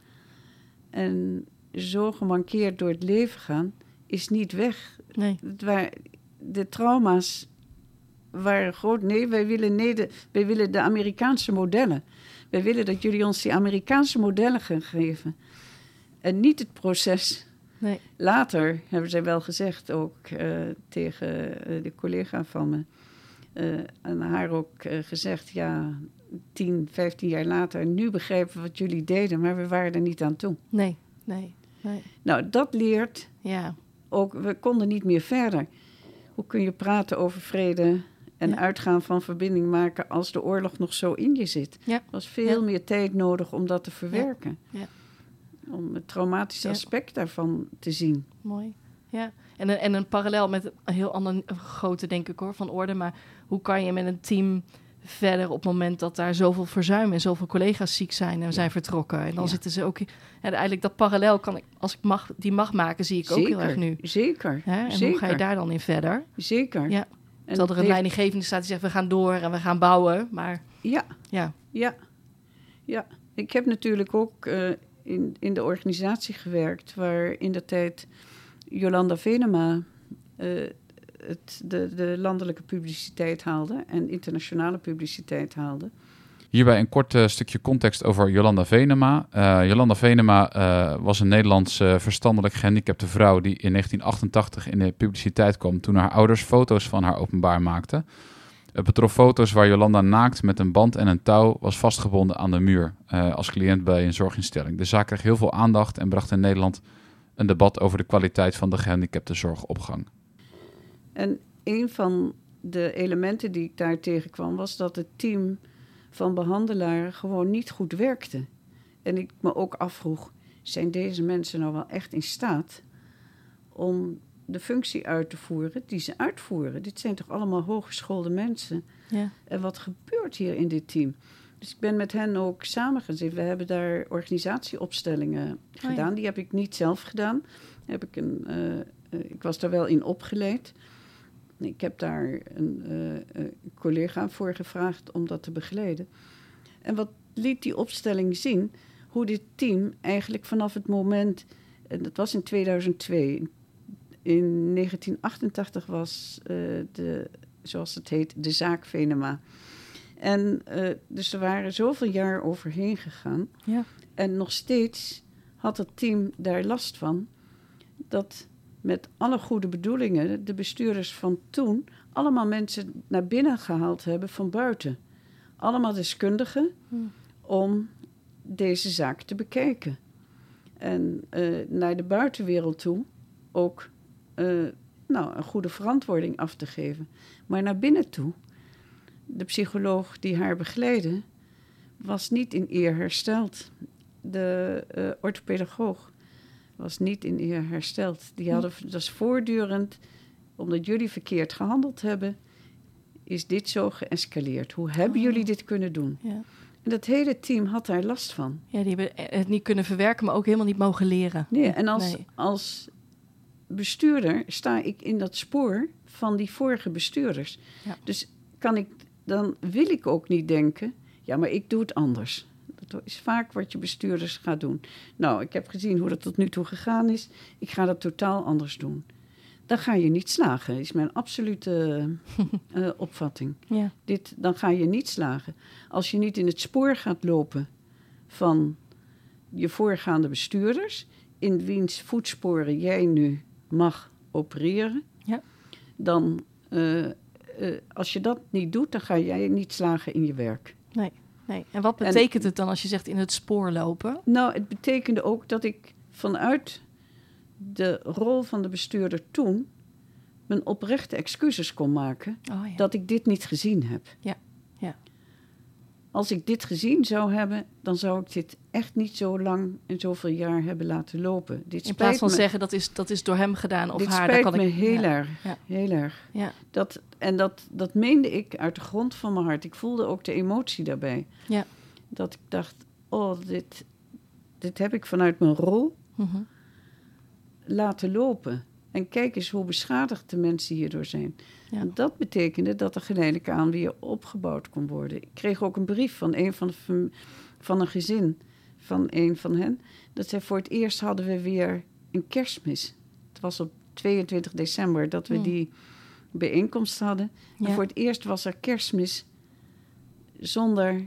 En zo gemankeerd door het leven gaan, is niet weg. Nee. De trauma's waren groot. Nee, wij willen, nee de, wij willen de Amerikaanse modellen. Wij willen dat jullie ons die Amerikaanse modellen gaan geven. En niet het proces. Nee. Later hebben zij wel gezegd, ook eh, tegen eh, de collega van me, eh, en haar ook gezegd, ja, 10, 15 jaar later, nu begrijpen we wat jullie deden, maar we waren er niet aan toe. Nee. Nee. Nee. Nou, dat leert Ja. ook, we konden niet meer verder. Hoe kun je praten over vrede en Ja. uitgaan van verbinding maken als de oorlog nog zo in je zit? Ja. Er was veel Ja. meer tijd nodig om dat te verwerken. Ja. Om het traumatische Ja. aspect daarvan te zien. Mooi. Ja. En een, en een parallel met een heel ander grote, denk ik hoor, van orde. Maar hoe kan je met een team verder op het moment dat daar zoveel verzuim en zoveel collega's ziek zijn en zijn vertrokken? En dan Ja. zitten ze ook. En eigenlijk dat parallel kan ik, als ik mag, die mag maken, zie ik ook heel erg nu. Zeker. Hè? En zeker. hoe ga je daar dan in verder? Zeker. Ja. En Terwijl er een heeft- leidinggevende staat die zegt, we gaan door en we gaan bouwen. Maar Ja, ja, ja, ja. Ik heb natuurlijk ook eh, in, in de organisatie gewerkt... waar in de tijd Jolanda Venema eh, het, de, de landelijke publiciteit haalde... en internationale publiciteit haalde. Hierbij een kort eh, stukje context over Jolanda Venema. Eh, Jolanda Venema was een Nederlandse verstandelijk gehandicapte vrouw die in 1988 in de publiciteit kwam toen haar ouders foto's van haar openbaar maakten. Het betrof foto's waar Jolanda naakt met een band en een touw was vastgebonden aan de muur eh, als cliënt bij een zorginstelling. De zaak kreeg heel veel aandacht en bracht in Nederland een debat over de kwaliteit van de gehandicaptenzorg op gang. En een van de elementen die ik daar tegenkwam... was dat het team van behandelaren gewoon niet goed werkte. En ik me ook afvroeg... zijn deze mensen nou wel echt in staat... om de functie uit te voeren die ze uitvoeren? Dit zijn toch allemaal hooggeschoolde mensen? ja, En wat gebeurt hier in dit team? Dus ik ben met hen ook samengezeten. We hebben daar organisatieopstellingen ja. gedaan. Die heb ik niet zelf gedaan. Heb ik, een, eh, eh, ik was daar wel in opgeleid. Ik heb daar een eh, eh, collega voor gevraagd om dat te begeleiden. En wat liet die opstelling zien? Hoe dit team eigenlijk vanaf het moment... En dat was in 2002. In 1988 was eh, de, zoals het heet, de zaak Venema. En eh, dus er waren zoveel jaar overheen gegaan. ja, En nog steeds had het team daar last van dat met alle goede bedoelingen de bestuurders van toen allemaal mensen naar binnen gehaald hebben van buiten. Allemaal deskundigen Hmm. om deze zaak te bekijken. En eh, naar de buitenwereld toe ook eh, nou, een goede verantwoording af te geven. Maar naar binnen toe, de psycholoog die haar begeleidde, was niet in eer hersteld. De eh orthopedagoog was niet in eer hersteld. Die hadden, dat is voortdurend, omdat jullie verkeerd gehandeld hebben, is dit zo geëscaleerd. Hoe hebben Oh. jullie dit kunnen doen? ja. En dat hele team had daar last van. ja, die hebben het niet kunnen verwerken, maar ook helemaal niet mogen leren. Nee, en als, Nee. als bestuurder sta ik in dat spoor van die vorige bestuurders. Ja. Dus kan ik, dan wil ik ook niet denken, ja, maar ik doe het anders. Dat is vaak wat je bestuurders gaat doen. Nou, ik heb gezien hoe dat tot nu toe gegaan is. Ik ga dat totaal anders doen. Dan ga je niet slagen, is mijn absolute eh, opvatting. Ja, Dit, dan ga je niet slagen. Als je niet in het spoor gaat lopen van je voorgaande bestuurders, in wiens voetsporen jij nu mag opereren, Ja. dan, eh, eh, als je dat niet doet, dan ga jij niet slagen in je werk. nee. En wat betekent het dan als je zegt in het spoor lopen? Nou, het betekende ook dat ik vanuit de rol van de bestuurder toen mijn oprechte excuses kon maken Oh ja. dat ik dit niet gezien heb. Ja. Als ik dit gezien zou hebben, dan zou ik dit echt niet zo lang en zoveel jaar hebben laten lopen. Dit In spijt plaats van me, zeggen dat is, dat is door hem gedaan of dit haar. spijt dan kan me ik, heel ja, erg. Ja. Heel erg. Ja, Dat, en dat, dat meende ik uit de grond van mijn hart. Ik voelde ook de emotie daarbij. Ja. Dat ik dacht, oh, dit, dit heb ik vanuit mijn rol mhm. laten lopen. En kijk eens hoe beschadigd de mensen hierdoor zijn. Ja. Dat betekende dat er geleidelijk aan weer opgebouwd kon worden. Ik kreeg ook een brief van een van, de, van een gezin, van een van hen. Dat zij voor het eerst hadden we weer een kerstmis. Het was op 22 december dat we Hmm. die bijeenkomst hadden. En Ja. voor het eerst was er kerstmis zonder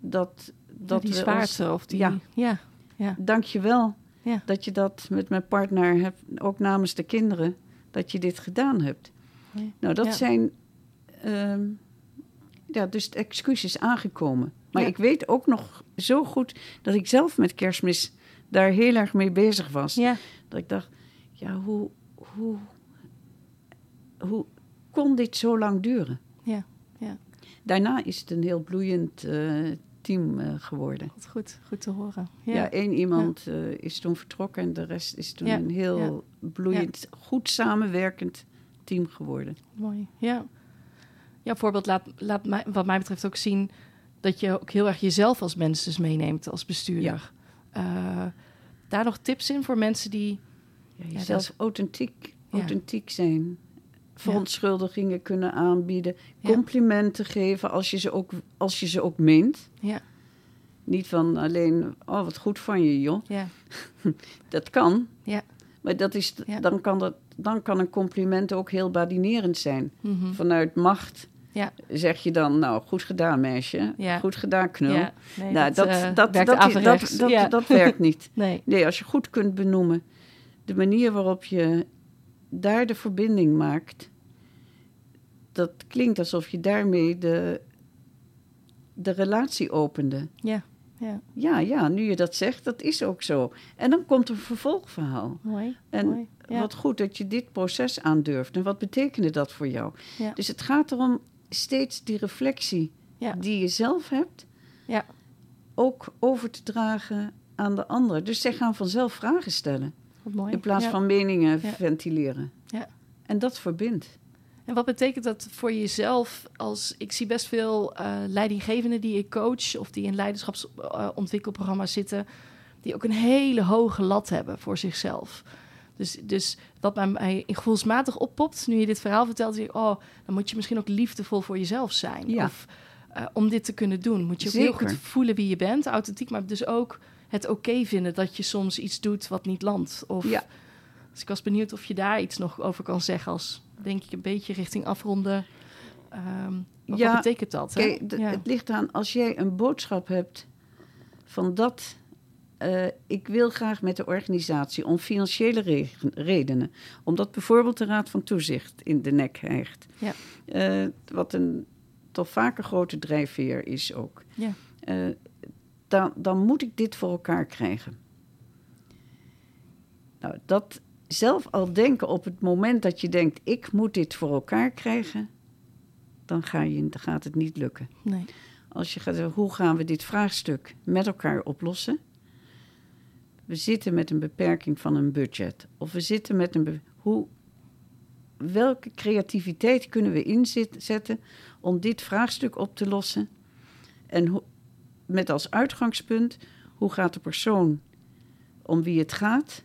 dat, dat die ons- zwaarte of die... Ja. ja. ja. Dank je wel Ja. dat je dat met mijn partner hebt, ook namens de kinderen, dat je dit gedaan hebt. Nou, dat Ja. zijn ehm, ja, dus de excuses aangekomen. Maar Ja. ik weet ook nog zo goed dat ik zelf met kerstmis daar heel erg mee bezig was. Ja. Dat ik dacht, ja, hoe, hoe, hoe kon dit zo lang duren? Ja, ja. Daarna is het een heel bloeiend eh, team eh, geworden. Goed, goed te horen. Ja, Ja, één iemand eh, is toen vertrokken en de rest is toen een heel bloeiend, goed samenwerkend team geworden. mooi. Ja, ja voorbeeld laat, laat mij, wat mij betreft ook zien dat je ook heel erg jezelf als mens dus meeneemt als bestuurder. Eh, daar nog tips in voor mensen die... Ja, is- authentiek, authentiek zijn. Verontschuldigingen kunnen aanbieden. Complimenten geven als je, ze ook, als je ze ook meent. Ja, Niet van alleen, oh wat goed van je joh. ja, Dat kan. Ja. Maar dat is, Ja. dan, kan dat, dan kan een compliment ook heel badinerend zijn. mhm. Vanuit macht Ja. zeg je dan, nou goed gedaan meisje. Ja. Goed gedaan knul. ja. Nee, nou, dat, dat werkt niet. Nee, Nee, als je goed kunt benoemen, de manier waarop je daar de verbinding maakt, dat klinkt alsof je daarmee de, de relatie opende. ja, ja, Ja, ja, nu je dat zegt, dat is ook zo. En dan komt een vervolgverhaal. mooi. En mooi. Ja. wat goed dat je dit proces aandurft. En wat betekende dat voor jou? Ja. Dus het gaat erom steeds die reflectie die je zelf hebt, Ja. ook over te dragen aan de ander. Dus zij gaan vanzelf vragen stellen. Wat mooi. In plaats van meningen ventileren. Ja. En dat verbindt. En wat betekent dat voor jezelf? Als ik zie best veel eh, leidinggevenden die ik coach of die in leiderschapsontwikkelprogramma's zitten, die ook een hele hoge lat hebben voor zichzelf. Dus, dus wat bij mij gevoelsmatig oppopt, nu je dit verhaal vertelt, denk ik, oh, dan moet je misschien ook liefdevol voor jezelf zijn. Ja. Of eh, om dit te kunnen doen, moet je ook heel goed voelen wie je bent, authentiek, maar dus ook het oké vinden dat je soms iets doet wat niet landt. Of, Ja. Dus ik was benieuwd of je daar iets nog over kan zeggen als, denk ik, een beetje richting afronden. Ehm, wat, Ja, wat betekent dat? Hè? Kijk, d- ja. het ligt aan als jij een boodschap hebt van dat. eh, ik wil graag met de organisatie om financiële redenen. Omdat bijvoorbeeld de Raad van Toezicht in de nek hijgt. Ja. Eh, wat een toch vaak een grote drijfveer is ook. Ja. Eh, dan, dan moet ik dit voor elkaar krijgen. Nou, dat zelf al denken op het moment dat je denkt: ik moet dit voor elkaar krijgen, dan, ga je, dan gaat het niet lukken. Nee. Als je gaat hoe gaan we dit vraagstuk met elkaar oplossen? We zitten met een beperking van een budget. Of we zitten met een... hoe, welke creativiteit kunnen we inzetten om dit vraagstuk op te lossen? En hoe, met als uitgangspunt, hoe gaat de persoon om wie het gaat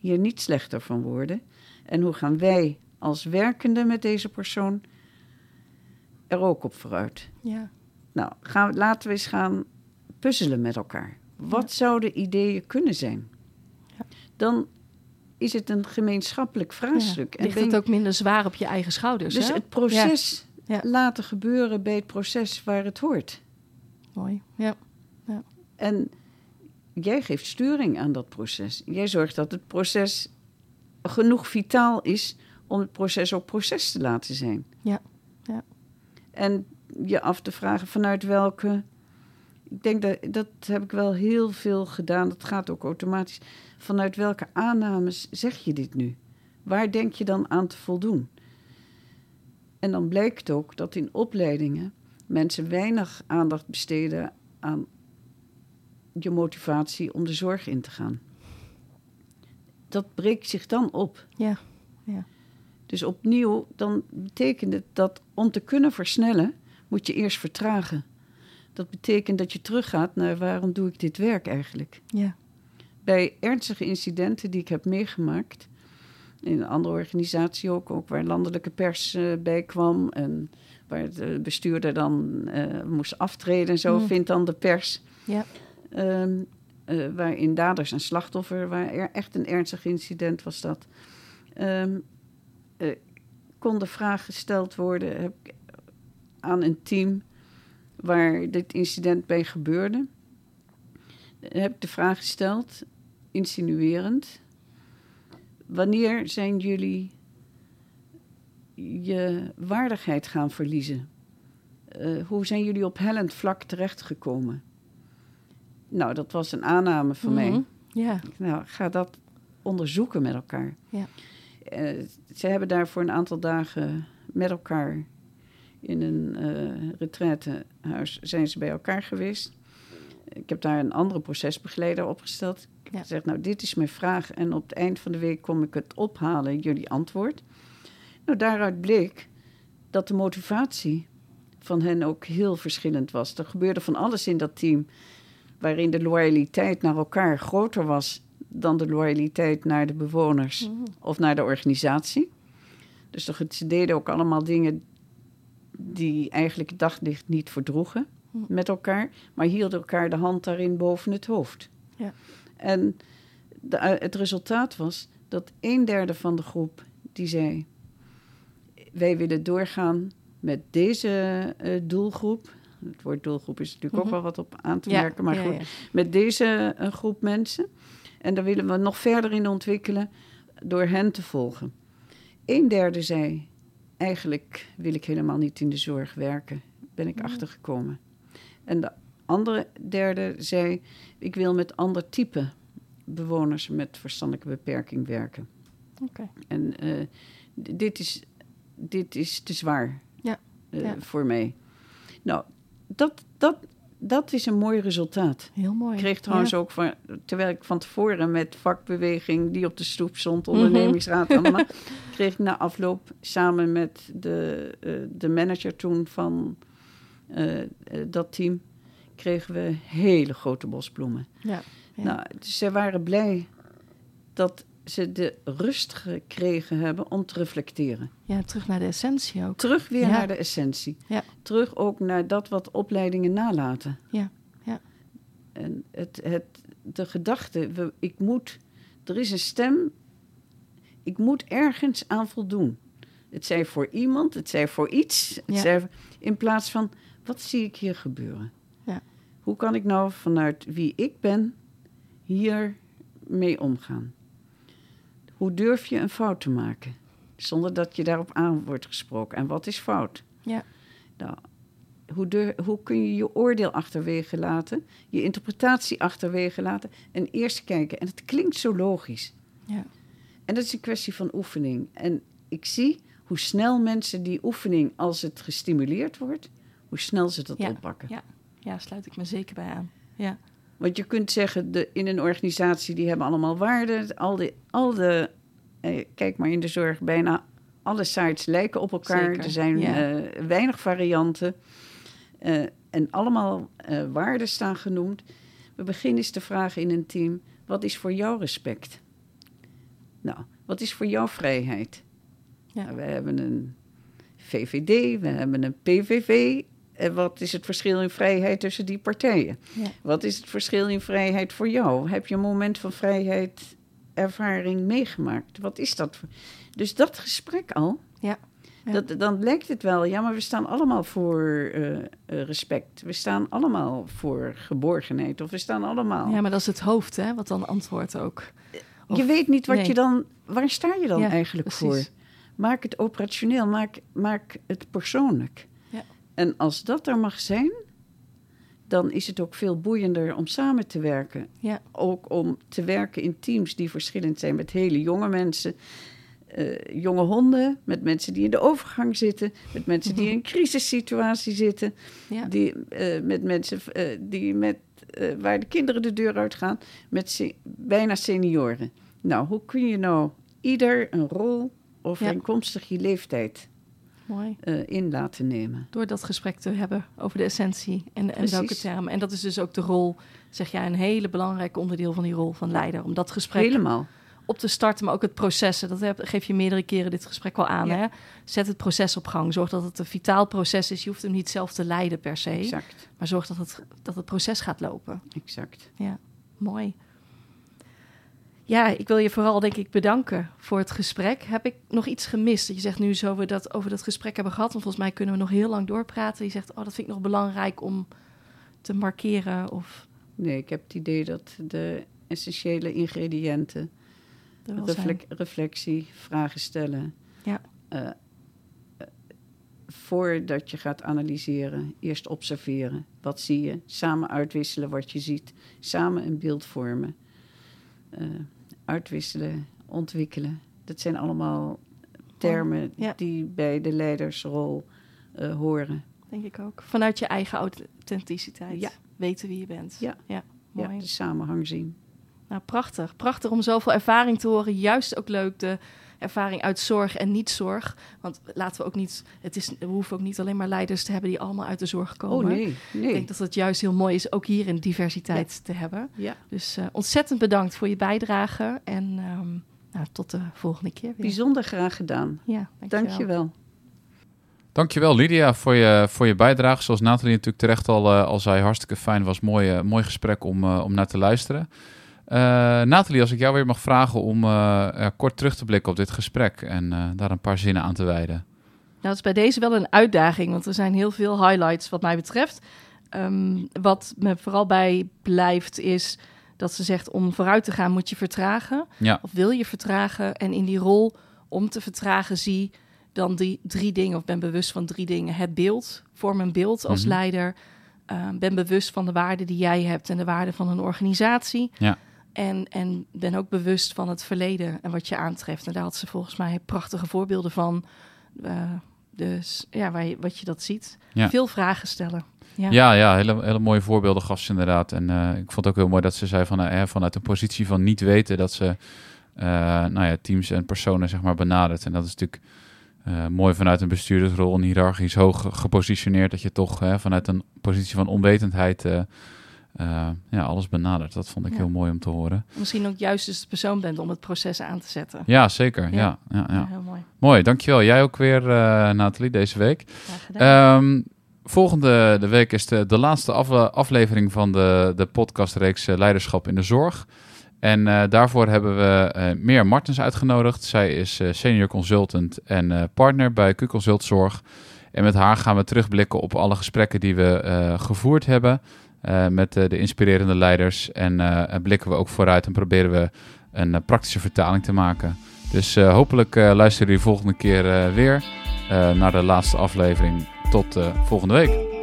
hier niet slechter van worden? En hoe gaan wij als werkende met deze persoon er ook op vooruit? Ja. Nou, gaan, laten we eens gaan puzzelen met elkaar. Wat zouden ideeën kunnen zijn? Ja. Dan is het een gemeenschappelijk vraagstuk. Ja. Ligt het ook minder zwaar op je eigen schouders? dus hè? het proces Ja. laten gebeuren bij het proces waar het hoort. Mooi. Ja. En jij geeft sturing aan dat proces. Jij zorgt dat het proces genoeg vitaal is om het proces ook proces te laten zijn. Ja, ja. En je af te vragen vanuit welke. Ik denk dat dat heb ik wel heel veel gedaan. Dat gaat ook automatisch. Vanuit welke aannames zeg je dit nu? Waar denk je dan aan te voldoen? En dan blijkt ook dat in opleidingen mensen weinig aandacht besteden aan je motivatie om de zorg in te gaan. Dat breekt zich dan op. Ja, ja. Dus opnieuw, dan betekent het dat om te kunnen versnellen, moet je eerst vertragen. Dat betekent dat je teruggaat naar waarom doe ik dit werk eigenlijk. Ja. Bij ernstige incidenten die ik heb meegemaakt, in een andere organisatie ook, ook waar landelijke pers uh, bij kwam en waar de bestuurder dan uh, moest aftreden en zo, Mm. vindt dan de pers. Ja. Ehm, eh, waarin daders en slachtoffer, waar er echt een ernstig incident was dat. Ehm, eh, kon de vraag gesteld worden heb aan een team waar dit incident bij gebeurde. Heb ik de vraag gesteld, insinuerend. Wanneer zijn jullie je waardigheid gaan verliezen? Eh, hoe zijn jullie op hellend vlak terechtgekomen? Nou, dat was een aanname van mij. Mhm. Ja. Nou, ga dat onderzoeken met elkaar. Ja. Eh, ze hebben daar voor een aantal dagen met elkaar in een eh retraitehuis zijn ze bij elkaar geweest. Ik heb daar een andere procesbegeleider opgesteld. Ik heb Ja. gezegd, nou, dit is mijn vraag en op het eind van de week kom ik het ophalen, jullie antwoord. Nou, daaruit bleek dat de motivatie van hen ook heel verschillend was. Er gebeurde van alles in dat team waarin de loyaliteit naar elkaar groter was dan de loyaliteit naar de bewoners Mhm. of naar de organisatie. Dus toch, ze deden ook allemaal dingen die eigenlijk het daglicht niet verdroegen Hm. met elkaar, maar hielden elkaar de hand daarin boven het hoofd. Ja. En de, het resultaat was dat een derde van de groep die zei: Wij willen doorgaan met deze eh, doelgroep. Het woord doelgroep is natuurlijk Mhm. ook wel wat op aan te merken, maar goed met deze eh, groep mensen. En daar willen we nog verder in ontwikkelen door hen te volgen. Een derde zei, eigenlijk wil ik helemaal niet in de zorg werken. Ben ik Mhm. achtergekomen. En de andere derde zei, ik wil met ander type bewoners met verstandelijke beperking werken. Oké. En eh, dit, is, dit is te zwaar Ja, eh, ja. voor mij. Nou, dat, dat, dat is een mooi resultaat. Heel mooi. Ik kreeg trouwens Ja. ook, van, terwijl ik van tevoren met vakbeweging die op de stoep stond, Mhm. ondernemingsraad allemaal, kreeg ik na afloop samen met de, eh, de manager toen van eh, eh, dat team, kregen we hele grote bosbloemen. Ja. ja. Nou, dus zij waren blij dat ze de rust gekregen hebben om te reflecteren. ja, terug naar de essentie ook. Terug weer Ja. naar de essentie. Ja. Terug ook naar dat wat opleidingen nalaten. Ja, ja. En het, het, de gedachte, we, ik moet, er is een stem, ik moet ergens aan voldoen. Het zij voor iemand, het zij voor iets. Het Ja. zij, in plaats van, wat zie ik hier gebeuren? Ja. Hoe kan ik nou vanuit wie ik ben hier mee omgaan? Hoe durf je een fout te maken? Zonder dat je daarop aan wordt gesproken. En wat is fout? Ja. Nou, hoe, durf, hoe kun je je oordeel achterwege laten, je interpretatie achterwege laten en eerst kijken? En het klinkt zo logisch. Ja. En dat is een kwestie van oefening. En ik zie hoe snel mensen die oefening, als het gestimuleerd wordt, hoe snel ze dat Ja. oppakken. Ja. ja, sluit ik me zeker bij aan. Ja. Want je kunt zeggen, de, in een organisatie die hebben allemaal waarden. Al de, al de eh, kijk maar in de zorg, bijna alle sites lijken op elkaar. Zeker, Er zijn ja. eh, weinig varianten. Eh, en allemaal eh, waarden staan genoemd. We beginnen eens te vragen in een team, wat is voor jou respect? Nou, wat is voor jou vrijheid? Ja. Nou, we hebben een VVD, we hebben een PVV. En wat is het verschil in vrijheid tussen die partijen? Ja. Wat is het verschil in vrijheid voor jou? Heb je een moment van vrijheid, ervaring meegemaakt? Wat is dat? Dus dat gesprek al, Ja. Ja. dat, dan lijkt het wel, ja, maar we staan allemaal voor eh, eh, respect. We staan allemaal voor geborgenheid. Of we staan allemaal. ja, maar dat is het hoofd, hè, wat dan antwoordt ook. Of- je weet niet wat nee. je dan, waar sta je dan Ja, eigenlijk precies. voor? Maak het operationeel, maak, maak het persoonlijk. Ja. En als dat er mag zijn, dan is het ook veel boeiender om samen te werken. Ja. Ook om te werken in teams die verschillend zijn met hele jonge mensen. eh, jonge honden, met mensen die in de overgang zitten, met mensen die in een crisissituatie zitten, Ja. die, eh, met mensen eh, die met, waar de kinderen de deur uitgaan, met se- bijna senioren. Nou, hoe kun je nou ieder een rol overeenkomstig je leeftijd Mooi. eh, in laten nemen? Door dat gesprek te hebben over de essentie en, en welke termen. En dat is dus ook de rol, zeg jij, een hele belangrijk onderdeel van die rol van leider. Om dat gesprek Helemaal. op te starten, maar ook het processen. Dat heb, geef je meerdere keren dit gesprek al aan. Ja. Hè? Zet het proces op gang. Zorg dat het een vitaal proces is. Je hoeft hem niet zelf te leiden per se. Exact. Maar zorg dat het, dat het proces gaat lopen. Exact. Mooi. Ja, ik wil je vooral denk ik bedanken voor het gesprek. Heb ik nog iets gemist? Dat je zegt nu zo we dat over dat gesprek hebben gehad. Want volgens mij kunnen we nog heel lang doorpraten. Je zegt, oh, dat vind ik nog belangrijk om te markeren. Of Nee, ik heb het idee dat de essentiële ingrediënten, reflec- reflectie, vragen stellen, Ja. eh, eh, voordat je gaat analyseren, eerst observeren. Wat zie je? Samen uitwisselen wat je ziet. Samen een beeld vormen. Eh, uitwisselen, ontwikkelen. Dat zijn allemaal termen Ja. die bij de leidersrol eh, horen. Denk ik ook. Vanuit je eigen authenticiteit. Ja. Weten wie je bent. Ja. ja mooi. De samenhang zien. Nou, prachtig. Prachtig om zoveel ervaring te horen. Juist ook leuk de ervaring uit zorg en niet-zorg. Want laten we ook niet... Het is, we hoeven ook niet alleen maar leiders te hebben die allemaal uit de zorg komen. Oh nee, Ik nee. denk dat het juist heel mooi is ook hier in diversiteit te hebben. Ja, Dus eh, ontzettend bedankt voor je bijdrage. En ehm, nou, tot de volgende keer weer. bijzonder graag gedaan. Ja, dankjewel. Dank je wel. Dankjewel Lydia voor je, voor je bijdrage. Zoals Nathalie natuurlijk terecht al, eh, al zei, hartstikke fijn. Was mooi, eh, mooi gesprek om, om naar te luisteren. Eh Nathalie, als ik jou weer mag vragen om eh, kort terug te blikken op dit gesprek en eh, daar een paar zinnen aan te wijden. Nou, dat is bij deze wel een uitdaging, want er zijn heel veel highlights wat mij betreft. Ehm, wat me vooral bij blijft is dat ze zegt om vooruit te gaan moet je vertragen. Ja. Of wil je vertragen? En in die rol om te vertragen zie dan die drie dingen, of ben bewust van drie dingen. Het beeld, vorm een beeld als Mhm. leider. Ehm, ben bewust van de waarden die jij hebt en de waarden van een organisatie. Ja. En, en ben ook bewust van het verleden en wat je aantreft. En daar had ze volgens mij prachtige voorbeelden van. Eh, dus ja, waar je, wat je dat ziet. Ja. Veel vragen stellen. Ja. Ja, ja, hele, hele mooie voorbeelden gaf ze inderdaad. En eh, ik vond het ook heel mooi dat ze zei van, eh, vanuit een positie van niet weten dat ze nou ja, teams en personen zeg maar benadert. En dat is natuurlijk mooi vanuit een bestuurdersrol en hiërarchisch hoog gepositioneerd, dat je toch hè, vanuit een positie van onwetendheid eh, ja, alles benadert. Dat vond ik Ja. heel mooi om te horen. Misschien ook juist dus de persoon bent om het proces aan te zetten. Ja, zeker. Ja. Ja. Ja, heel mooi. Mooi, dankjewel. Jij ook weer, eh Nathalie, deze week. Ehm, volgende de week is de, de laatste afle- aflevering van de, de podcastreeks eh, Leiderschap in de Zorg. En daarvoor hebben we eh Meer Martens uitgenodigd. Zij is senior consultant en partner bij Q-Consult Zorg. En met haar gaan we terugblikken op alle gesprekken die we gevoerd hebben eh, met eh, de inspirerende leiders. En eh, en blikken we ook vooruit en proberen we een eh, praktische vertaling te maken. Dus eh, hopelijk eh, luisteren jullie volgende keer eh, weer eh, naar de laatste aflevering. Tot eh, volgende week.